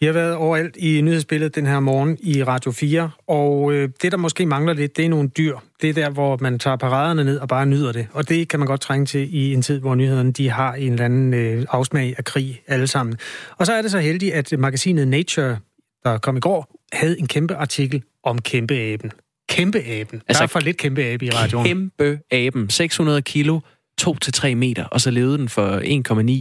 Vi har været overalt i nyhedsbilledet den her morgen i Radio 4, og øh, det, der måske mangler lidt, det er nogle dyr. Det er der, hvor man tager paraderne ned og bare nyder det. Og det kan man godt trænge til i en tid, hvor nyhederne de har en eller anden øh, afsmag af krig alle sammen. Og så er det så heldigt, at magasinet Nature der kom i går, havde en kæmpe artikel om kæmpeaben. Kæmpeaben. Altså, der er for lidt kæmpeabe i radioen. Kæmpeaben. 600 kilo, 2-3 meter, og så levede den for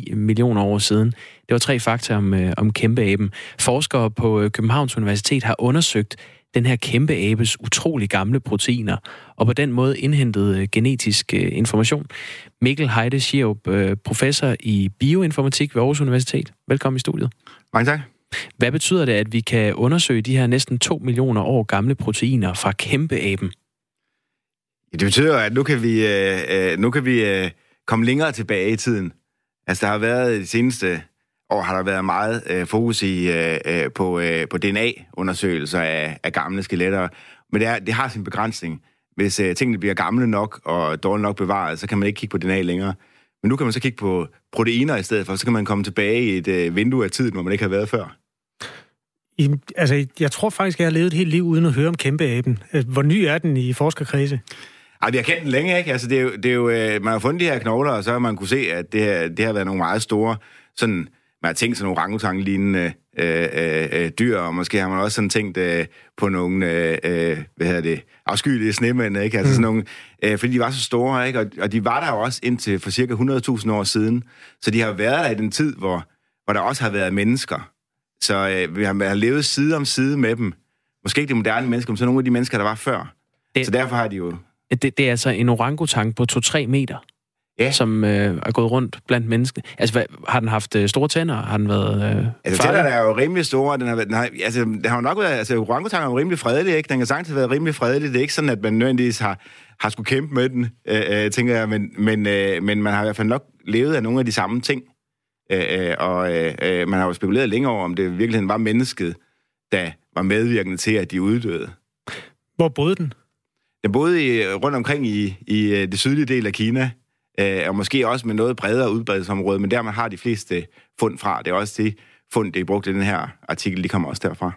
1,9 millioner år siden. Det var tre fakta om, øh, om kæmpeaben. Forskere på øh, Københavns Universitet har undersøgt den her kæmpe abes utrolig gamle proteiner, og på den måde indhentede genetisk information. Mikkel Heide Schierup, professor i bioinformatik ved Aarhus Universitet. Velkommen i studiet. Mange tak. Hvad betyder det, at vi kan undersøge de her næsten 2 millioner år gamle proteiner fra kæmpeaben? Det betyder, at nu kan vi, øh, øh, nu kan vi øh, komme længere tilbage i tiden. Altså, der har været de seneste år, har der været meget øh, fokus i, øh, øh på, øh, på DNA-undersøgelser af, af gamle skeletter. Men det, er, det har sin begrænsning. Hvis øh, tingene bliver gamle nok og dårligt nok bevaret, så kan man ikke kigge på DNA længere. Men nu kan man så kigge på proteiner i stedet for, så kan man komme tilbage i et øh, vindue af tiden, hvor man ikke har været før. I, altså, jeg tror faktisk, jeg har levet et helt liv uden at høre om kæmpeaben. Hvor ny er den i forskerkredse? Ej, vi har kendt den længe, ikke? Altså, det er jo, det er jo, øh, man har fundet de her knogler, og så har man kunne se, at det, her, det har været nogle meget store, sådan, man har tænkt sådan nogle orangutang-lignende øh, øh, øh, dyr, og måske har man også sådan tænkt øh, på nogle, øh, øh hvad hedder det, afskyelige snemænd, ikke? Altså mm. sådan nogle, øh, fordi de var så store, ikke? Og, og de var der jo også indtil for cirka 100.000 år siden, så de har været der i den tid, hvor, hvor der også har været mennesker. Så øh, vi har, har levet side om side med dem. Måske ikke de moderne mennesker, men så nogle af de mennesker, der var før. Det, så derfor har de jo... Det, det er altså en orangutang på 2-3 meter, ja. som øh, er gået rundt blandt mennesker. Altså, hvad, har den haft øh, store tænder? Har den været øh, Altså, tænderne er jo rimelig store. Den har, den har, altså, den har jo nok været... Altså, orangutang er jo rimelig fredelig, ikke? Den kan sagtens have været rimelig fredelig. Det er ikke sådan, at man nødvendigvis har, har skulle kæmpe med den, øh, øh, tænker jeg. Men, men, øh, men man har i hvert fald nok levet af nogle af de samme ting. Øh, øh, og øh, øh, man har jo spekuleret længe over, om det virkelig var mennesket, der var medvirkende til, at de uddøde. Hvor boede den? Den boede i, rundt omkring i, i øh, det sydlige del af Kina, øh, og måske også med noget bredere udbredelsesområde, men der man har de fleste fund fra. Det er også det fund, det er brugt i den her artikel, de kommer også derfra.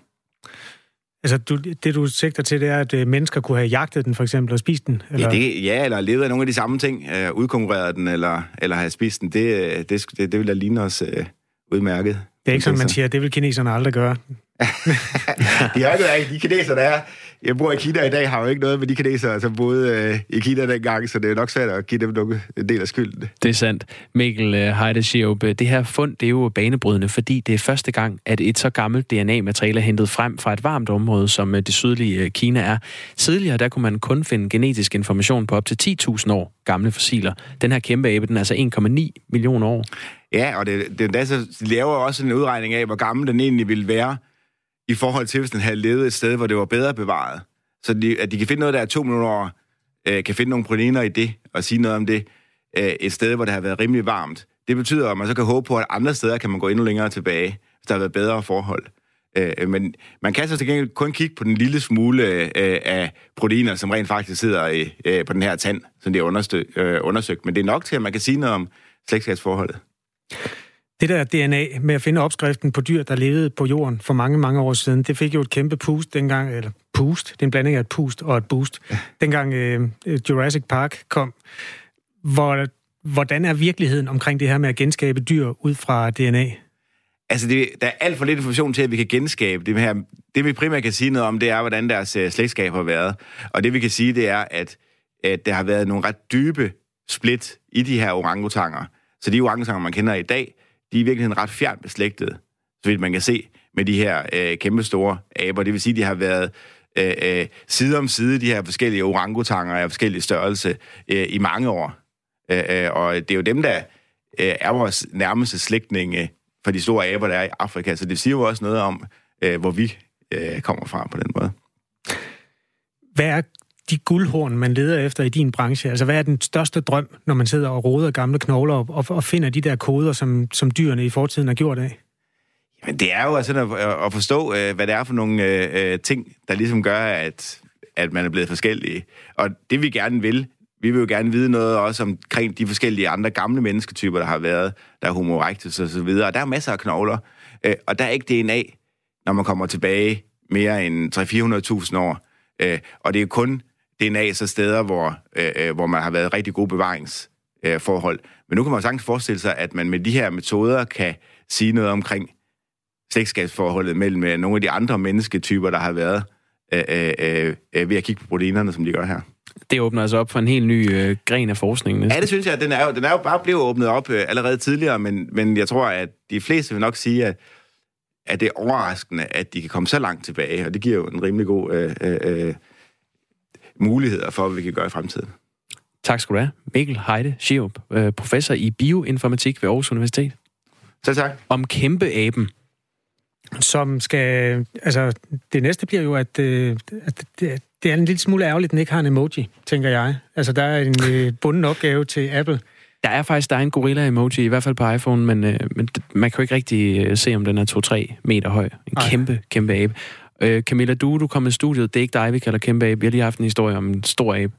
Altså, du, det du sigter til, det er, at øh, mennesker kunne have jagtet den, for eksempel, og spist den? Eller? Ja, det, ja, eller levet af nogle af de samme ting, øh, udkonkurreret den, eller, eller have spist den. Det, øh, det, det, det vil da ligne os øh, udmærket. Det er ikke sådan, man siger, det vil kineserne aldrig gøre. de er jo ikke. De kinesere, der er, jeg bor i Kina i dag, har jo ikke noget med de kinesere, som boede øh, i Kina dengang, så det er nok svært at give dem nogle, en del af skylden. Det er sandt. Mikkel øh, Heide det her fund, det er jo banebrydende, fordi det er første gang, at et så gammelt DNA-materiale er hentet frem fra et varmt område, som øh, det sydlige øh, Kina er. Tidligere, der kunne man kun finde genetisk information på op til 10.000 år gamle fossiler. Den her kæmpe abe, den er altså 1,9 millioner år. Ja, og det, det, det, så laver også en udregning af, hvor gammel den egentlig ville være, i forhold til, hvis den havde levet et sted, hvor det var bedre bevaret. Så de, at de kan finde noget, der er to millioner år, øh, kan finde nogle proteiner i det, og sige noget om det, øh, et sted, hvor det har været rimelig varmt. Det betyder, at man så kan håbe på, at andre steder kan man gå endnu længere tilbage, hvis der har været bedre forhold. Øh, men man kan så til gengæld kun kigge på den lille smule øh, af proteiner, som rent faktisk sidder i, øh, på den her tand, som det er øh, undersøgt. Men det er nok til, at man kan sige noget om slægtskabsforholdet. Det der DNA med at finde opskriften på dyr, der levede på jorden for mange, mange år siden, det fik jo et kæmpe pust dengang, eller pust, det er en blanding af et pust og et boost, ja. dengang øh, Jurassic Park kom. Hvor, hvordan er virkeligheden omkring det her med at genskabe dyr ud fra DNA? Altså, det, der er alt for lidt information til, at vi kan genskabe det her. Det, vi primært kan sige noget om, det er, hvordan deres uh, slægtskab har været. Og det, vi kan sige, det er, at, at der har været nogle ret dybe split i de her orangutanger. Så de orangutanger, man kender i dag, de er i virkeligheden ret fjernt beslægtede, så vidt man kan se, med de her øh, kæmpe store aber. Det vil sige, de har været øh, øh, side om side, de her forskellige orangutanger af forskellige størrelse, øh, i mange år. Øh, øh, og det er jo dem, der øh, er vores nærmeste slægtninge øh, for de store aber, der er i Afrika. Så det siger jo også noget om, øh, hvor vi øh, kommer fra på den måde. Hvad er de guldhorn, man leder efter i din branche? Altså, hvad er den største drøm, når man sidder og roder gamle knogler op og, og finder de der koder, som, som dyrene i fortiden har gjort af? Jamen, det er jo altså at, at forstå, øh, hvad det er for nogle øh, øh, ting, der ligesom gør, at, at man er blevet forskellige. Og det vi gerne vil, vi vil jo gerne vide noget også omkring de forskellige andre gamle mennesketyper, der har været. Der er homo erectus og så videre. Og der er masser af knogler. Øh, og der er ikke DNA, når man kommer tilbage mere end 300-400.000 år. Øh, og det er kun DNA så steder, hvor, øh, øh, hvor man har været rigtig gode bevaringsforhold. Øh, Men nu kan man sagtens forestille sig, at man med de her metoder kan sige noget omkring slægtskabsforholdet mellem øh, nogle af de andre mennesketyper, der har været øh, øh, øh, ved at kigge på proteinerne, som de gør her. Det åbner altså op for en helt ny øh, gren af forskningen. Ja, det synes jeg. Den er jo, den er jo bare blevet åbnet op øh, allerede tidligere, men, men jeg tror, at de fleste vil nok sige, at er det overraskende, at de kan komme så langt tilbage, og det giver jo en rimelig god øh, øh, øh muligheder for, hvad vi kan gøre i fremtiden. Tak skal du have. Mikkel Heide Schiop, øh, professor i bioinformatik ved Aarhus Universitet. Selv tak. Om kæmpeaben. Som skal... Altså, det næste bliver jo, at, øh, at det, det er en lille smule ærgerligt, at den ikke har en emoji, tænker jeg. Altså, der er en øh, bunden opgave til Apple. Der er faktisk der er en gorilla-emoji, i hvert fald på iPhone, men, øh, men man kan jo ikke rigtig se, om den er 2-3 meter høj. En Ej. kæmpe, kæmpe abe. Øh, Camilla, du, du kom i studiet. Det er ikke dig, vi kalder kæmpe abe. Vi har lige haft en historie om en stor abe.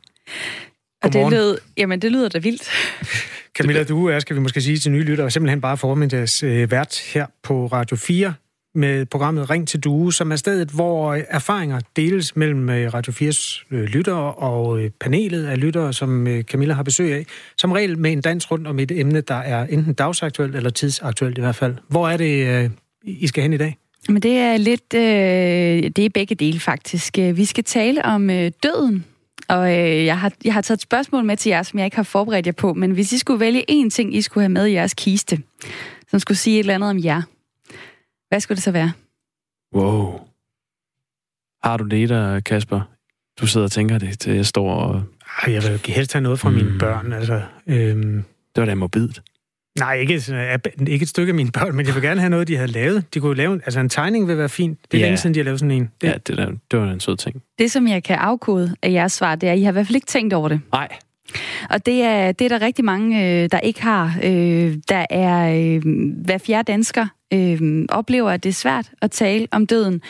Og det lyder, jamen, det lyder da vildt. Camilla, du er, skal vi måske sige til nye lyttere, simpelthen bare formiddags øh, vært her på Radio 4 med programmet Ring til Due, som er stedet, hvor erfaringer deles mellem øh, Radio 4's øh, lyttere og øh, panelet af lyttere, som Camilla har besøg af. Som regel med en dans rundt om et emne, der er enten dagsaktuelt eller tidsaktuelt i hvert fald. Hvor er det, I skal hen i dag? Men det er lidt, øh, det er begge dele faktisk. Vi skal tale om øh, døden, og øh, jeg, har, jeg har taget et spørgsmål med til jer, som jeg ikke har forberedt jer på, men hvis I skulle vælge én ting, I skulle have med i jeres kiste, som skulle sige et eller andet om jer, hvad skulle det så være? Wow. Har du det der, Kasper? Du sidder og tænker det, til jeg står og... Jeg vil helst have noget fra mm. mine børn, altså. Øhm... Det var da morbidt. Nej, ikke, ikke et stykke af mine børn, men jeg vil gerne have noget, de havde lavet. De kunne lave, altså en tegning vil være fint. Det er ja. længe siden, de har lavet sådan en. Det... Ja, det, der, det var en sød ting. Det, som jeg kan afkode af jeres svar, det er, at I har i hvert fald ikke tænkt over det. Nej. Og det er, det er der rigtig mange, øh, der ikke har. Øh, der er øh, hver fjerde dansker øh, oplever, at det er svært at tale om døden,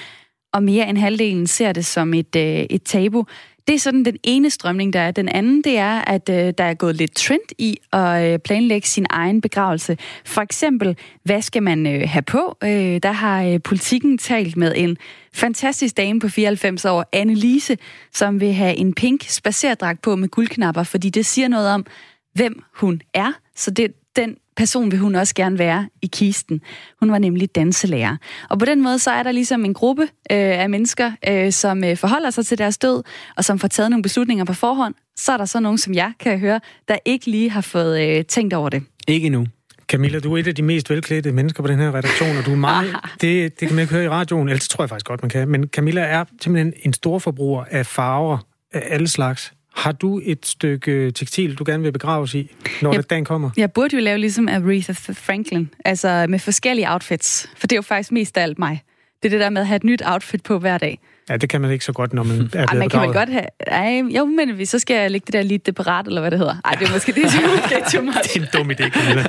og mere end halvdelen ser det som et, øh, et tabu. Det er sådan den ene strømning, der er. Den anden, det er, at øh, der er gået lidt trend i at øh, planlægge sin egen begravelse. For eksempel, hvad skal man øh, have på? Øh, der har øh, politikken talt med en fantastisk dame på 94 år, Anne-Lise, som vil have en pink spacerdragt på med guldknapper, fordi det siger noget om, hvem hun er. Så det, den person vil hun også gerne være i kisten. Hun var nemlig danselærer. Og på den måde så er der ligesom en gruppe øh, af mennesker, øh, som øh, forholder sig til deres død, og som får taget nogle beslutninger på forhånd. Så er der så nogen, som jeg kan høre, der ikke lige har fået øh, tænkt over det. Ikke endnu. Camilla, du er et af de mest velklædte mennesker på den her redaktion, og du er meget... det, det kan man ikke høre i radioen, ellers tror jeg faktisk godt, man kan. Men Camilla er simpelthen en stor forbruger af farver af alle slags. Har du et stykke tekstil, du gerne vil begraves i, når jeg, dagen kommer? Jeg burde jo lave ligesom Aretha Franklin, altså med forskellige outfits, for det er jo faktisk mest af alt mig. Det er det der med at have et nyt outfit på hver dag. Ja, det kan man ikke så godt, når man er blevet Ej, man kan man godt have... Ej, jo, men så skal jeg lægge det der lidt deparat, eller hvad det hedder. Ej, det er måske det, som er too much. det er en dum idé, Camilla.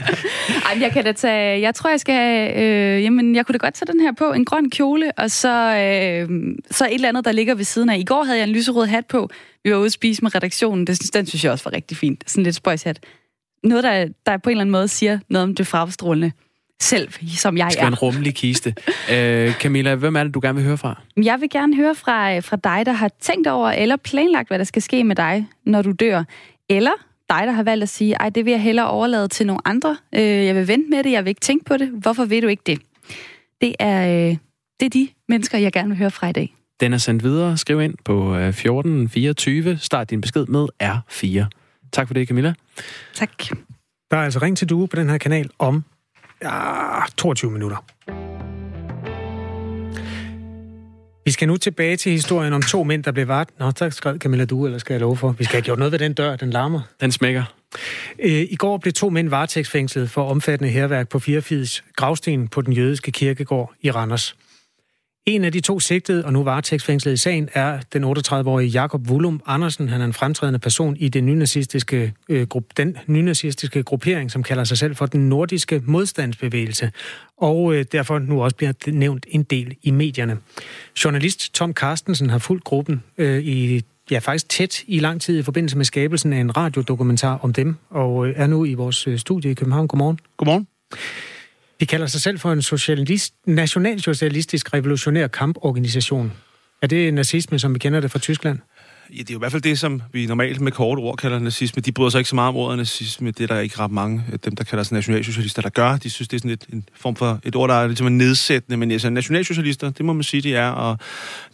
Ej, jeg kan da tage... Jeg tror, jeg skal have... Øh, jamen, jeg kunne da godt tage den her på. En grøn kjole, og så, øh, så et eller andet, der ligger ved siden af. I går havde jeg en lyserød hat på. Vi var ude at spise med redaktionen. Det, den synes jeg også var rigtig fint. Sådan lidt spøjshat. Noget, der, der på en eller anden måde siger noget om det frastrålende selv, som jeg er. Det skal en rummelig kiste. Øh, Camilla, hvem er det, du gerne vil høre fra? Jeg vil gerne høre fra, fra dig, der har tænkt over eller planlagt, hvad der skal ske med dig, når du dør. Eller dig, der har valgt at sige, ej, det vil jeg hellere overlade til nogle andre. Øh, jeg vil vente med det, jeg vil ikke tænke på det. Hvorfor vil du ikke det? Det er, øh, det er de mennesker, jeg gerne vil høre fra i dag. Den er sendt videre. Skriv ind på 1424. Øh, Start din besked med R4. Tak for det, Camilla. Tak. Der er altså ring til Due på den her kanal om ja, 22 minutter. Vi skal nu tilbage til historien om to mænd, der blev vart. Nå, tak skrev Camilla du, eller skal jeg love for? Vi skal have gjort noget ved den dør, den larmer. Den smækker. Øh, I går blev to mænd varetægtsfængslet for omfattende herværk på Firefids gravsten på den jødiske kirkegård i Randers. En af de to sigtede og nu varetægtsfængslet i sagen er den 38-årige Jakob Wulum Andersen. Han er en fremtrædende person i den nynazistiske, øh, grup, den nynazistiske gruppering, som kalder sig selv for den nordiske modstandsbevægelse, og øh, derfor nu også bliver nævnt en del i medierne. Journalist Tom Carstensen har fulgt gruppen øh, i ja, faktisk tæt i lang tid i forbindelse med skabelsen af en radiodokumentar om dem, og øh, er nu i vores øh, studie i København. Godmorgen. Godmorgen. De kalder sig selv for en socialist, nationalsocialistisk revolutionær kamporganisation. Er det nazisme, som vi kender det fra Tyskland? Ja, det er jo i hvert fald det, som vi normalt med kort ord kalder nazisme. De bryder sig ikke så meget om ordet nazisme. Det er der ikke ret mange af dem, der kalder sig nationalsocialister, der gør. De synes, det er sådan et, en form for et ord, der er ligesom nedsættende. Men altså, nationalsocialister, det må man sige, de er. Og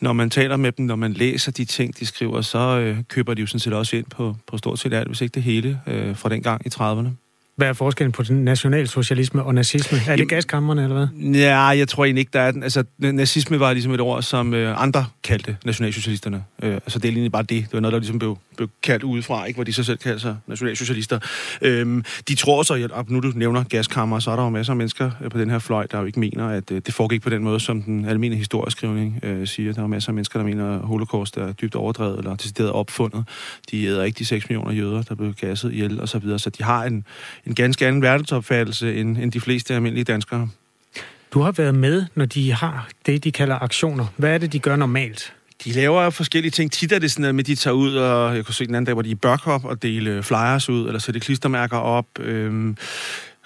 når man taler med dem, når man læser de ting, de skriver, så øh, køber de jo sådan set også ind på, på stort set alt, hvis ikke det hele, øh, fra den gang i 30'erne. Hvad er forskellen på den nationalsocialisme og nazisme? Er det gaskammerne, eller hvad? Ja, jeg tror egentlig ikke, der er den. Altså, nazisme var ligesom et ord, som øh, andre kaldte nationalsocialisterne. Øh, altså, det er egentlig bare det. Det var noget, der ligesom blev, blev kaldt udefra, ikke? hvor de så selv kaldte sig nationalsocialister. Øh, de tror så, at nu du nævner gaskammer, så er der jo masser af mennesker øh, på den her fløj, der jo ikke mener, at øh, det foregik på den måde, som den almindelige historieskrivning øh, siger. Der er masser af mennesker, der mener, at holocaust er dybt overdrevet eller decideret opfundet. De æder ikke de 6 millioner jøder, der blev gasset ihjel og så videre. Så de har en, en ganske anden verdensopfattelse end, end de fleste almindelige danskere. Du har været med, når de har det, de kalder aktioner. Hvad er det, de gør normalt? De laver forskellige ting. Tit er det sådan, at de tager ud, og jeg kunne se den anden dag, hvor de er Børkop og dele flyers ud, eller sætte klistermærker op. Øhm,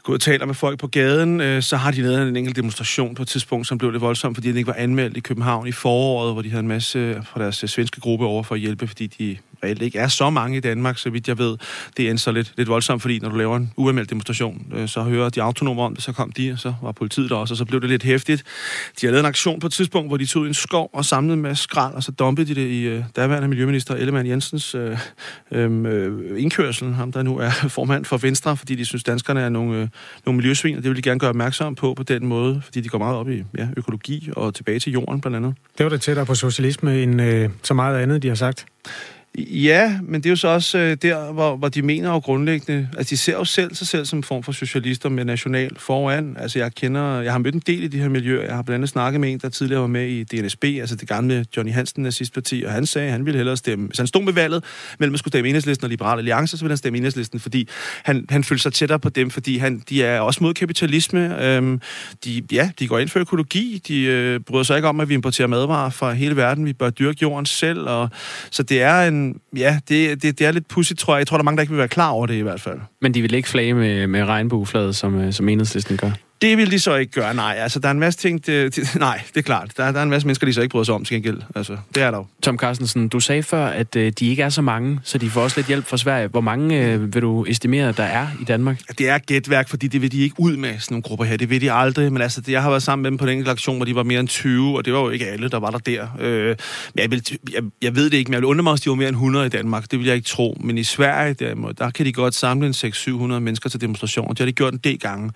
gå og taler med folk på gaden, øh, så har de lavet en enkelt demonstration på et tidspunkt, som blev lidt voldsomt, fordi den ikke var anmeldt i København i foråret, hvor de havde en masse fra deres svenske gruppe over for at hjælpe, fordi de reelt ikke er så mange i Danmark, så vidt jeg ved. Det er så lidt, lidt voldsomt, fordi når du laver en uanmeldt demonstration, øh, så hører de autonome om det, så kom de, og så var politiet der også, og så blev det lidt hæftigt. De har lavet en aktion på et tidspunkt, hvor de tog en skov og samlede med skrald, og så dumpede de det i øh, daværende miljøminister Ellemann Jensens øh, øhm, øh, indkørsel, ham der nu er formand for Venstre, fordi de synes, danskerne er nogle, øh, nogle miljøsvin, og det vil de gerne gøre opmærksom på på den måde, fordi de går meget op i ja, økologi og tilbage til jorden blandt andet. Det var det tættere på socialisme end øh, så meget andet, de har sagt. Ja, men det er jo så også øh, der, hvor, hvor de mener jo grundlæggende, altså de ser jo selv sig selv som en form for socialister med national foran. Altså jeg kender, jeg har mødt en del i de her miljøer. Jeg har blandt andet snakket med en, der tidligere var med i DNSB, altså det gamle Johnny Hansen nazistparti, og han sagde, at han ville hellere stemme, hvis han stod med valget mellem at skulle stemme Enhedslisten og Liberale Alliance, så ville han stemme Enhedslisten, fordi han, han følte sig tættere på dem, fordi han, de er også mod kapitalisme. Øhm, de, ja, de går ind for økologi, de øh, bryder sig ikke om, at vi importerer madvarer fra hele verden, vi bør dyrke jorden selv, og så det er en ja, det, det, det er lidt pudsigt, tror jeg. Jeg tror, der er mange, der ikke vil være klar over det i hvert fald. Men de vil ikke flage med, med regnbueflaget, som, øh, som enhedslisten gør? Det vil de så ikke gøre, nej. Altså, der er en masse ting... Det, det, nej, det er klart. Der, der er en masse mennesker, de så ikke bryder sig om til gengæld. Altså, det er der jo. Tom Carstensen, du sagde før, at øh, de ikke er så mange, så de får også lidt hjælp fra Sverige. Hvor mange øh, vil du estimere, der er i Danmark? Det er gætværk, fordi det vil de ikke ud med, sådan nogle grupper her. Det vil de aldrig. Men altså, jeg har været sammen med dem på en enkelt aktion, hvor de var mere end 20, og det var jo ikke alle, der var der der. Øh, men jeg, vil, jeg, jeg, ved det ikke, men jeg vil undre mig, hvis de var mere end 100 i Danmark. Det vil jeg ikke tro. Men i Sverige, der, der kan de godt samle en 600-700 mennesker til demonstrationer. Det har de gjort en del gange.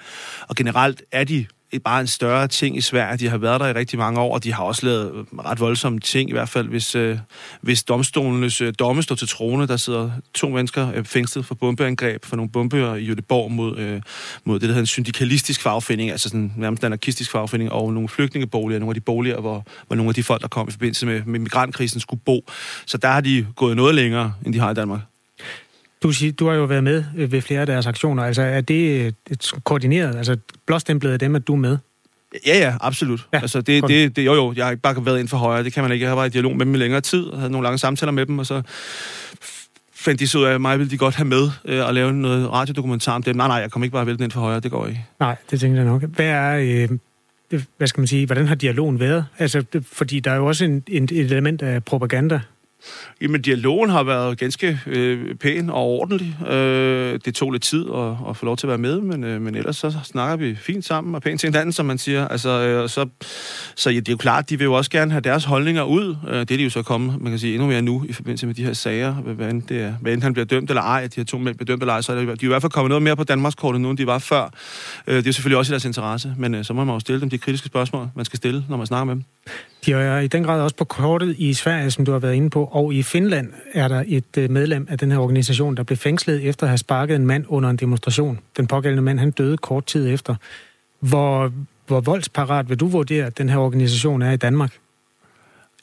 Og generelt er de bare en større ting i Sverige. De har været der i rigtig mange år, og de har også lavet øh, ret voldsomme ting, i hvert fald hvis, øh, hvis domstolenes øh, domme står til trone. Der sidder to mennesker øh, fængslet for bombeangreb for nogle bomber i Göteborg mod, øh, mod det, der hedder en syndikalistisk fagforening, altså sådan nærmest en anarkistisk fagforening, og nogle flygtningeboliger, nogle af de boliger, hvor, hvor nogle af de folk, der kom i forbindelse med, med migrantkrisen, skulle bo. Så der har de gået noget længere, end de har i Danmark. Du, siger, du har jo været med øh, ved flere af deres aktioner. Altså, er det øh, et koordineret? Altså, blåstemplet af dem, at du er med? Ja, ja, absolut. Ja, altså, det, det, det, jo, jo, jeg har ikke bare været ind for højre. Det kan man ikke. Jeg har været i dialog med dem i længere tid, og havde nogle lange samtaler med dem, og så fandt de så ud af, at mig ville de godt have med øh, og lave noget radiodokumentar om dem. Nej, nej, jeg kommer ikke bare vælge ind for højre. Det går ikke. Nej, det tænker jeg nok. Hvad er... Øh, hvad skal man sige, hvordan har dialogen været? Altså, det, fordi der er jo også en, en, et element af propaganda Jamen, dialogen har været ganske øh, pæn og ordentlig. Øh, det tog lidt tid at, at få lov til at være med, men, øh, men ellers så snakker vi fint sammen og pænt til hinanden, som man siger. Altså, øh, så så ja, det er jo klart, de vil jo også gerne have deres holdninger ud. Øh, det er de jo så kommet, man kan sige, endnu mere nu i forbindelse med de her sager, hvad end, det er, hvad end han bliver dømt eller ej, at de her to mænd bliver dømt eller ej, så er de er jo i hvert fald kommet noget mere på Danmarkskortet nu, end de var før. Øh, det er jo selvfølgelig også i deres interesse, men øh, så må man jo stille dem de kritiske spørgsmål, man skal stille, når man snakker med dem. De er i den grad også på kortet i Sverige, som du har været inde på, og i Finland er der et øh, medlem af den her organisation, der blev fængslet efter at have sparket en mand under en demonstration. Den pågældende mand, han døde kort tid efter. Hvor, hvor voldsparat vil du vurdere, at den her organisation er i Danmark?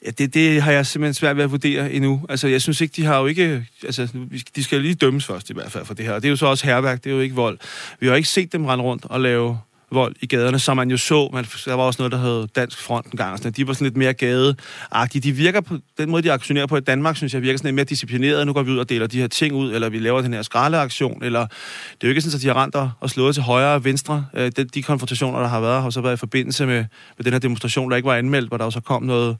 Ja, det, det har jeg simpelthen svært ved at vurdere endnu. Altså, jeg synes ikke, de har jo ikke... Altså, de skal lige dømmes først i hvert fald for det her. Og det er jo så også herværk, det er jo ikke vold. Vi har ikke set dem rende rundt og lave vold i gaderne, som man jo så. Man, der var også noget, der hed Dansk Front en gang. Sådan, de var sådan lidt mere gadeagtige. De virker på den måde, de aktionerer på i Danmark, synes jeg, virker sådan lidt mere disciplineret. Nu går vi ud og deler de her ting ud, eller vi laver den her skraldeaktion, eller det er jo ikke sådan, at de har rent og slået til højre og venstre. Øh, de, de konfrontationer, der har været, har så været i forbindelse med, med den her demonstration, der ikke var anmeldt, hvor der så kom noget,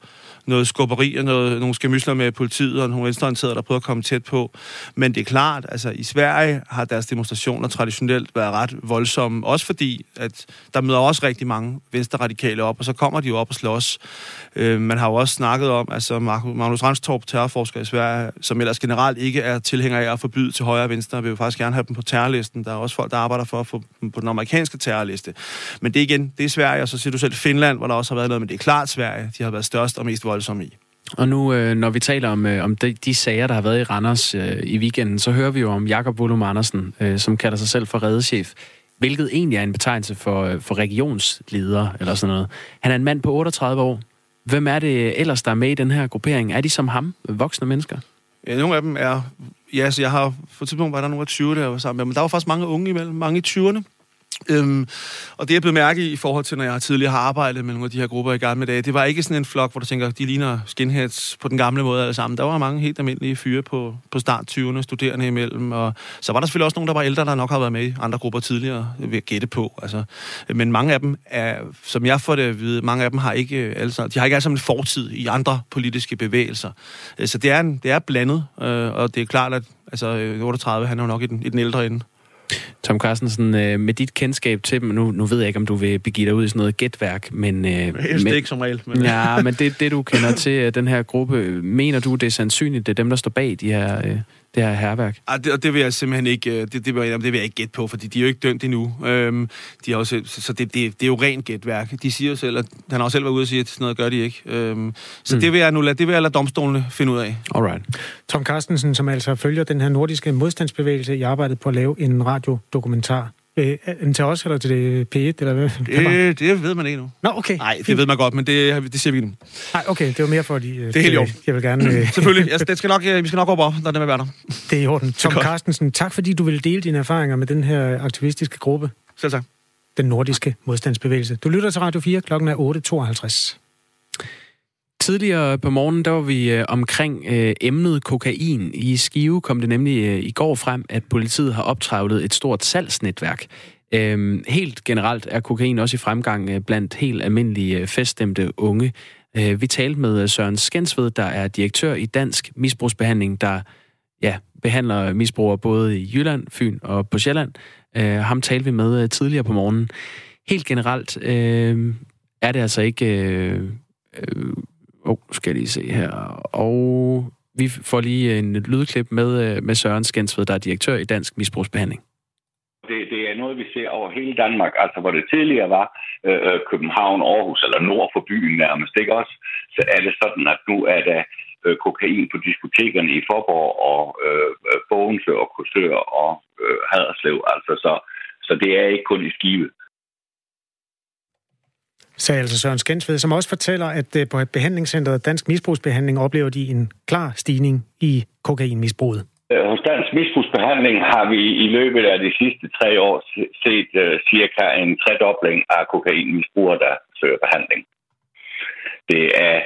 noget skubberi og noget, nogle skemysler med politiet og nogle venstreorienterede, der prøvede at komme tæt på. Men det er klart, altså i Sverige har deres demonstrationer traditionelt været ret voldsomme, også fordi, at der møder også rigtig mange venstreradikale op, og så kommer de jo op og slås. Øh, man har jo også snakket om, altså Magnus Ranstorp, terrorforsker i Sverige, som ellers generelt ikke er tilhænger af at forbyde til højre og venstre, vil jo faktisk gerne have dem på terrorlisten. Der er også folk, der arbejder for at få dem på den amerikanske terrorliste. Men det igen, det er Sverige, og så siger du selv Finland, hvor der også har været noget, men det er klart Sverige, de har været størst og mest voldsomme i. Og nu, øh, når vi taler om, øh, om de, de sager, der har været i Randers øh, i weekenden, så hører vi jo om Jakob Volum Andersen, øh, som kalder sig selv for redeschef hvilket egentlig er en betegnelse for, øh, for regionsleder eller sådan noget. Han er en mand på 38 år. Hvem er det ellers, der er med i den her gruppering? Er de som ham, voksne mennesker? Ja, nogle af dem er... Ja, så jeg har... For tidspunkt var der nogle af 20, der var sammen med, men der var faktisk mange unge imellem, mange i 20'erne. Øhm, og det jeg blev mærke i, i forhold til, når jeg tidligere har arbejdet med nogle af de her grupper i gamle dage, det var ikke sådan en flok, hvor du tænker, de ligner skinheads på den gamle måde alle sammen. Der var mange helt almindelige fyre på, på start 20'erne, studerende imellem, og så var der selvfølgelig også nogle, der var ældre, der nok har været med i andre grupper tidligere, ved at gætte på. Altså. Men mange af dem er, som jeg får det at vide, mange af dem har ikke, altså, de har ikke alle sammen en fortid i andre politiske bevægelser. Øh, så det er, en, det er blandet, øh, og det er klart, at altså, øh, 38, han er jo nok i den, i den ældre ende. Tom Carstensen, øh, med dit kendskab til dem, nu, nu ved jeg ikke, om du vil begive dig ud i sådan noget gætværk, men... Øh, Helst men, ikke som regel. Men... Ja, men det, det du kender til øh, den her gruppe, mener du, det er sandsynligt, det er dem, der står bag de her, det her herværk? Ah, det, og det vil jeg simpelthen ikke, øh, det, det, vil, jeg, det vil jeg ikke gætte på, fordi de er jo ikke dømt endnu. Øhm, de er også, så det, det, det er jo rent gætværk. De siger jo selv, at han har også selv været ude og sige, at sådan noget gør de ikke. Øhm, så mm. det vil jeg nu lade, det vil jeg lade domstolene finde ud af. Alright. Tom Carstensen, som altså følger den her nordiske modstandsbevægelse i arbejdet på at lave en radiodokumentar Øh, til os, eller til det P1, eller hvad? Det, det ved man ikke nu. Nå, okay. Nej, det ved man godt, men det, det siger vi nu. Nej, okay, det var mere fordi... Øh, det er helt orden. Jeg vil gerne... Øh, Selvfølgelig, jeg, det skal nok, vi skal nok op, når det vil være der. Det er i orden. Tom Carstensen, tak fordi du vil dele dine erfaringer med den her aktivistiske gruppe. Selv tak. Den nordiske modstandsbevægelse. Du lytter til Radio 4, klokken er 8.52. Tidligere på morgenen, der var vi øh, omkring øh, emnet kokain. I Skive kom det nemlig øh, i går frem, at politiet har optravlet et stort salgsnetværk. Øhm, helt generelt er kokain også i fremgang øh, blandt helt almindelige øh, feststemte unge. Øh, vi talte med øh, Søren Skensved, der er direktør i Dansk Misbrugsbehandling, der ja, behandler misbrugere både i Jylland, Fyn og på Sjælland. Øh, ham talte vi med øh, tidligere på morgenen. Helt generelt øh, er det altså ikke... Øh, øh, oh, skal jeg lige se her. Og vi får lige en lydklip med, øh, med Søren Skensved, der er direktør i Dansk Misbrugsbehandling. Det, det er noget, vi ser over hele Danmark, altså hvor det tidligere var øh, øh, København, Aarhus eller nord for byen nærmest, ikke også? Så er det sådan, at nu er der øh, kokain på diskotekerne i Forborg og øh Bogense og Korsør og øh, Haderslev, altså så, så det er ikke kun i Skive sagde altså Søren Skensved, som også fortæller, at øh, på behandlingscenteret Dansk Misbrugsbehandling oplever de en klar stigning i kokainmisbruget. Øh, hos Dansk Misbrugsbehandling har vi i løbet af de sidste tre år set uh, cirka en tredobling af kokainmisbrugere, der søger behandling. Det er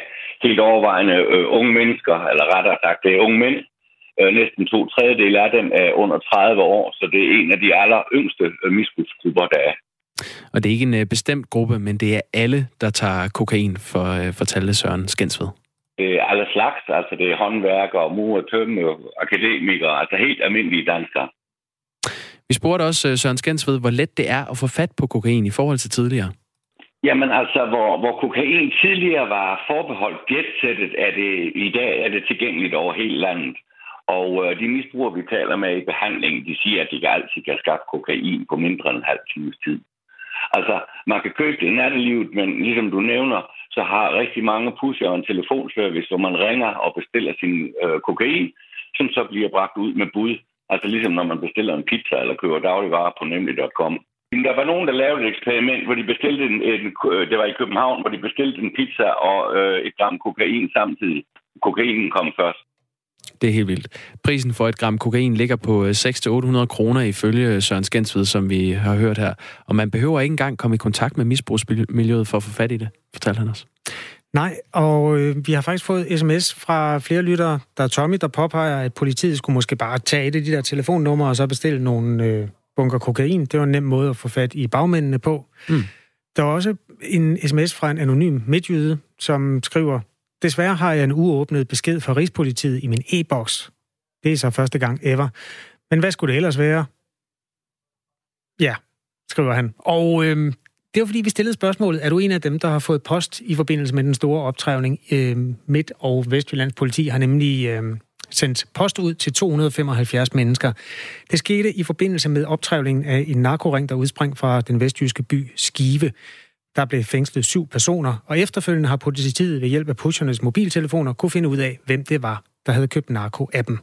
helt overvejende uh, unge mennesker, eller rettere sagt, det er unge mænd. Uh, næsten to tredjedel af dem er under 30 år, så det er en af de aller yngste misbrugsgrupper, der. Og det er ikke en uh, bestemt gruppe, men det er alle, der tager kokain, for, uh, fortalte Søren Skensved. Det er alle slags, altså det er håndværkere, murer, tømme, akademikere, altså helt almindelige danskere. Vi spurgte også uh, Søren Skensved, hvor let det er at få fat på kokain i forhold til tidligere. Jamen altså, hvor, hvor kokain tidligere var forbeholdt jetsættet, er det i dag er det tilgængeligt over hele landet. Og øh, de misbrugere, vi taler med i behandlingen, de siger, at de altid kan skaffe kokain på mindre end en halv times tid. Altså, man kan købe det i nattelivet, men ligesom du nævner, så har rigtig mange pusher en telefonservice, hvor man ringer og bestiller sin øh, kokain, som så bliver bragt ud med bud. Altså ligesom når man bestiller en pizza eller køber dagligvarer på nemlig.com. Der var nogen, der lavede et eksperiment, hvor de bestilte en, en, øh, det var i København, hvor de bestilte en pizza og øh, et gram kokain samtidig. Kokainen kom først. Det er helt vildt. Prisen for et gram kokain ligger på 600-800 øh, kroner ifølge Søren Skensved, som vi har hørt her. Og man behøver ikke engang komme i kontakt med misbrugsmiljøet for at få fat i det, fortalte han os. Nej, og øh, vi har faktisk fået sms fra flere lyttere. Der er Tommy, der påpeger, at politiet skulle måske bare tage et af de der telefonnumre og så bestille nogle øh, bunker kokain. Det var en nem måde at få fat i bagmændene på. Mm. Der er også en sms fra en anonym midtjyde, som skriver, Desværre har jeg en uåbnet besked fra Rigspolitiet i min e-boks. Det er så første gang ever. Men hvad skulle det ellers være? Ja, skriver han. Og øhm, Det var fordi, vi stillede spørgsmålet, er du en af dem, der har fået post i forbindelse med den store optrævning? Øhm, Midt- og Vestjyllands politi har nemlig øhm, sendt post ud til 275 mennesker. Det skete i forbindelse med optrævlingen af en narkoring, der udsprang fra den vestjyske by Skive. Der blev fængslet syv personer, og efterfølgende har politiet ved hjælp af pushernes mobiltelefoner kunne finde ud af, hvem det var, der havde købt narko af dem.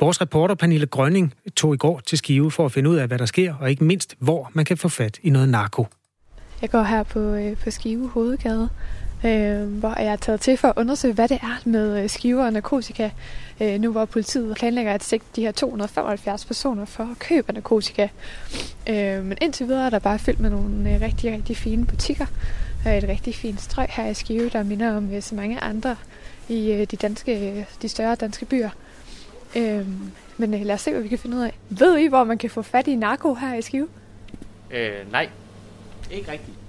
Vores reporter Pernille Grønning tog i går til Skive for at finde ud af, hvad der sker, og ikke mindst, hvor man kan få fat i noget narko. Jeg går her på, øh, på Skive Hovedgade, øh, hvor jeg er taget til for at undersøge, hvad det er med øh, skiver og narkotika. Øh, nu hvor politiet planlægger at sigte de her 275 personer for at købe narkotika. Øh, men indtil videre er der bare fyldt med nogle øh, rigtig, rigtig fine butikker. Og et rigtig fint strøg her i Skive, der minder om øh, så mange andre i øh, de, danske, de større danske byer. Øh, men øh, lad os se, hvad vi kan finde ud af. Ved I, hvor man kan få fat i narko her i Skive? Øh, nej, ikke rigtigt.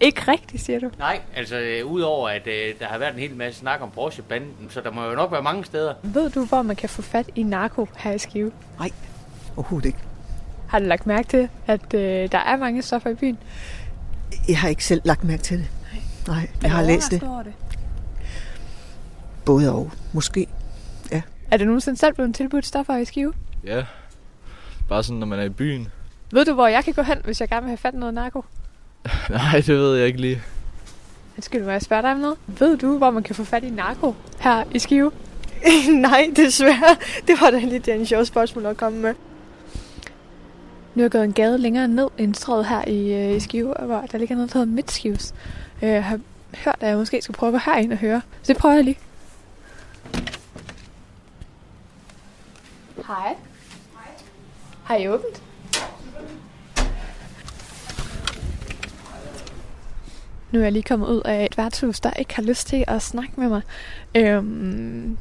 Ikke rigtigt, siger du? Nej, altså øh, udover at øh, der har været en hel masse snak om Porsche-banden, så der må jo nok være mange steder. Ved du, hvor man kan få fat i narko her i Skive? Nej, overhovedet ikke. Har du lagt mærke til, at øh, der er mange stoffer i byen? Jeg har ikke selv lagt mærke til det. Nej, Nej jeg har læst det. Det. Både og, måske. Ja. Er det nogensinde selv blevet tilbudt stoffer i Skive? Ja, bare sådan, når man er i byen. Ved du, hvor jeg kan gå hen, hvis jeg gerne vil have fat i noget narko? Nej, det ved jeg ikke lige. Undskyld, må jeg spørge dig om noget? Ved du, hvor man kan få fat i narko her i Skive? Nej, desværre. Det var da lidt en sjov spørgsmål at komme med. Nu er jeg gået en gade længere ned end strøget her i, øh, i Skive, hvor der ligger noget, der hedder Midtskives. Øh, jeg har hørt, at jeg måske skal prøve at gå herind og høre. Så det prøver jeg lige. Hej. Har I åbent? Nu er jeg lige kommet ud af et værtshus, der ikke har lyst til at snakke med mig. Øhm,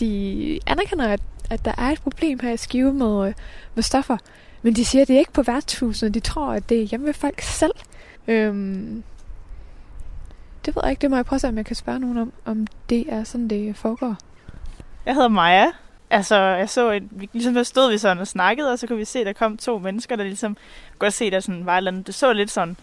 de anerkender, at, at der er et problem her i Skive med, øh, med stoffer. Men de siger, at det er ikke på værtshusene. De tror, at det er hjemme ved folk selv. Øhm, det ved jeg ikke. Det må jeg prøve at se, om jeg kan spørge nogen om, om det er sådan, det foregår. Jeg hedder Maja. Altså, jeg så en, vi ligesom stod vi sådan og snakkede, og så kunne vi se, at der kom to mennesker, der ligesom kunne godt se, der sådan var et eller andet. Det så lidt sådan,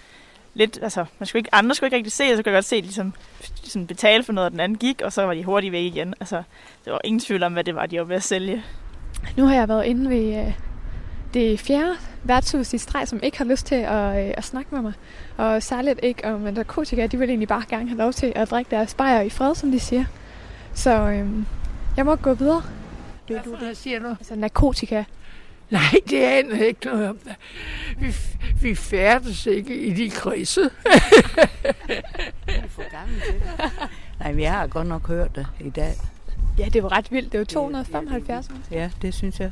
lidt, altså, man skulle ikke, andre skulle ikke rigtig se det, så kunne jeg godt se, at ligesom, ligesom betale for noget, og den anden gik, og så var de hurtigt væk igen. Altså, det var ingen tvivl om, hvad det var, de var ved at sælge. Nu har jeg været inde ved øh, det fjerde værtshus i streg, som ikke har lyst til at, øh, at snakke med mig. Og særligt ikke om narkotika. De vil egentlig bare gerne have lov til at drikke deres bajer i fred, som de siger. Så øh, jeg må gå videre. Det du, der siger noget? Altså narkotika. Nej, det aner jeg ikke noget om. Vi, vi færdes ikke i de kredse. Nej, vi har godt nok hørt det i dag. Ja, det var ret vildt. Det var 275 mennesker. Ja, det synes jeg.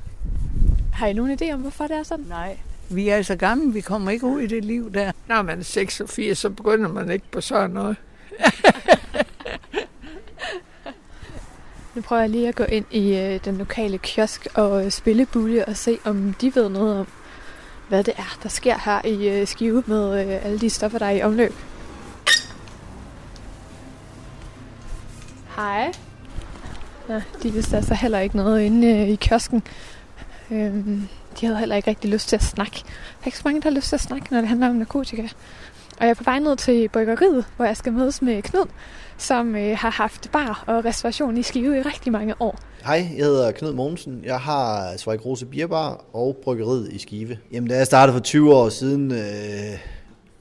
Har I nogen idé om, hvorfor det er sådan? Nej. Vi er så gamle, vi kommer ikke ud i det liv der. Når man er 86, så begynder man ikke på sådan noget. Nu prøver jeg lige at gå ind i øh, den lokale kiosk og øh, spillebulje og se, om de ved noget om, hvad det er, der sker her i øh, Skive med øh, alle de stoffer, der er i omløb. Hej. Ja, de vidste altså heller ikke noget inde øh, i kiosken. Øhm, de havde heller ikke rigtig lyst til at snakke. Der er ikke så mange, der har lyst til at snakke, når det handler om narkotika. Og jeg er på vej ned til bryggeriet, hvor jeg skal mødes med Knud, som øh, har haft bar og restauration i Skive i rigtig mange år. Hej, jeg hedder Knud Mogensen. Jeg har Zweig Rose Bierbar og bryggeriet i Skive. Jamen, da jeg startede for 20 år siden, øh,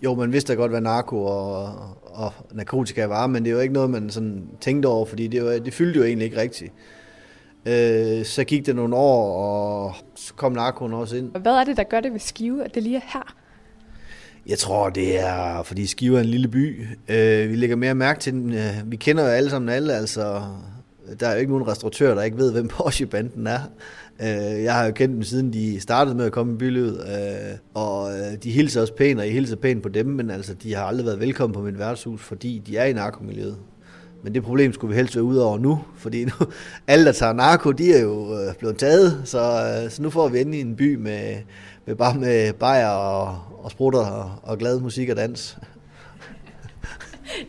jo, man vidste da godt, hvad narko og, og narkotika var, men det er jo ikke noget, man sådan tænkte over, fordi det, var, det fyldte jo egentlig ikke rigtigt. Øh, så gik det nogle år, og så kom narkoen også ind. Hvad er det, der gør det ved Skive, at det lige er her? Jeg tror, det er, fordi Skive er en lille by. Øh, vi lægger mere mærke til den. Øh, vi kender jo alle sammen alle, altså. Der er jo ikke nogen restauratør, der ikke ved, hvem Porsche-banden er. Øh, jeg har jo kendt dem, siden de startede med at komme i bylivet. Øh, og øh, de hilser også pænt, og jeg hilser pænt på dem, men altså, de har aldrig været velkommen på mit værtshus, fordi de er i narkomiljøet. Men det problem skulle vi helst være ude over nu, fordi nu, alle, der tager narko, de er jo øh, blevet taget, så, øh, så nu får vi endelig en by med, med bare med bajer og, og sprutter og, og glad musik og dans.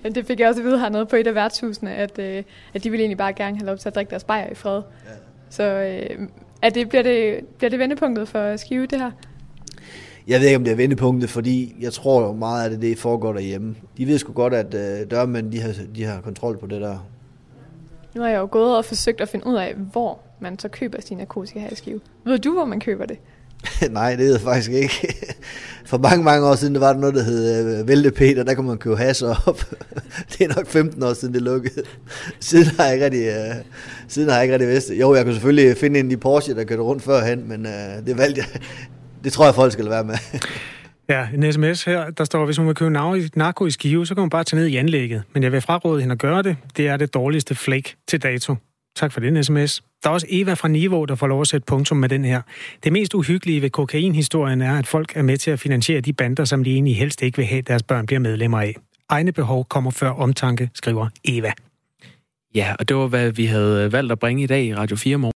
Ja, det fik jeg også at vide hernede på et af værtshusene, at, øh, at de ville egentlig bare gerne have lov til at drikke deres bajer i fred. Ja. Så øh, er det, bliver, det, bliver det vendepunktet for Skive, det her? Jeg ved ikke, om det er vendepunktet, fordi jeg tror jo meget, at det, det foregår derhjemme. De ved sgu godt, at øh, dørmænd, de har, de har kontrol på det der. Nu har jeg jo gået og forsøgt at finde ud af, hvor man så køber sin narkotika her i Skive. Ved du, hvor man køber det? Nej, det ved jeg faktisk ikke. For mange, mange år siden, der var der noget, der hed øh, Vælte Peter, der kunne man købe has op. det er nok 15 år siden, det lukkede. Siden har jeg ikke rigtig, øh, siden har jeg ikke rigtig vidst det. Jo, jeg kunne selvfølgelig finde en i Porsche, der kørte rundt førhen, men øh, det valgte jeg. Det tror jeg, folk skal være med. Ja, en sms her, der står, hvis hun vil købe narko i skive, så kan hun bare tage ned i anlægget. Men jeg vil fraråde hende at gøre det. Det er det dårligste flake til dato. Tak for den sms. Der er også Eva fra Niveau, der får lov at sætte punktum med den her. Det mest uhyggelige ved kokainhistorien er, at folk er med til at finansiere de bander, som de egentlig helst ikke vil have, deres børn bliver medlemmer af. Egne behov kommer før omtanke, skriver Eva. Ja, og det var, hvad vi havde valgt at bringe i dag i Radio 4 morgen.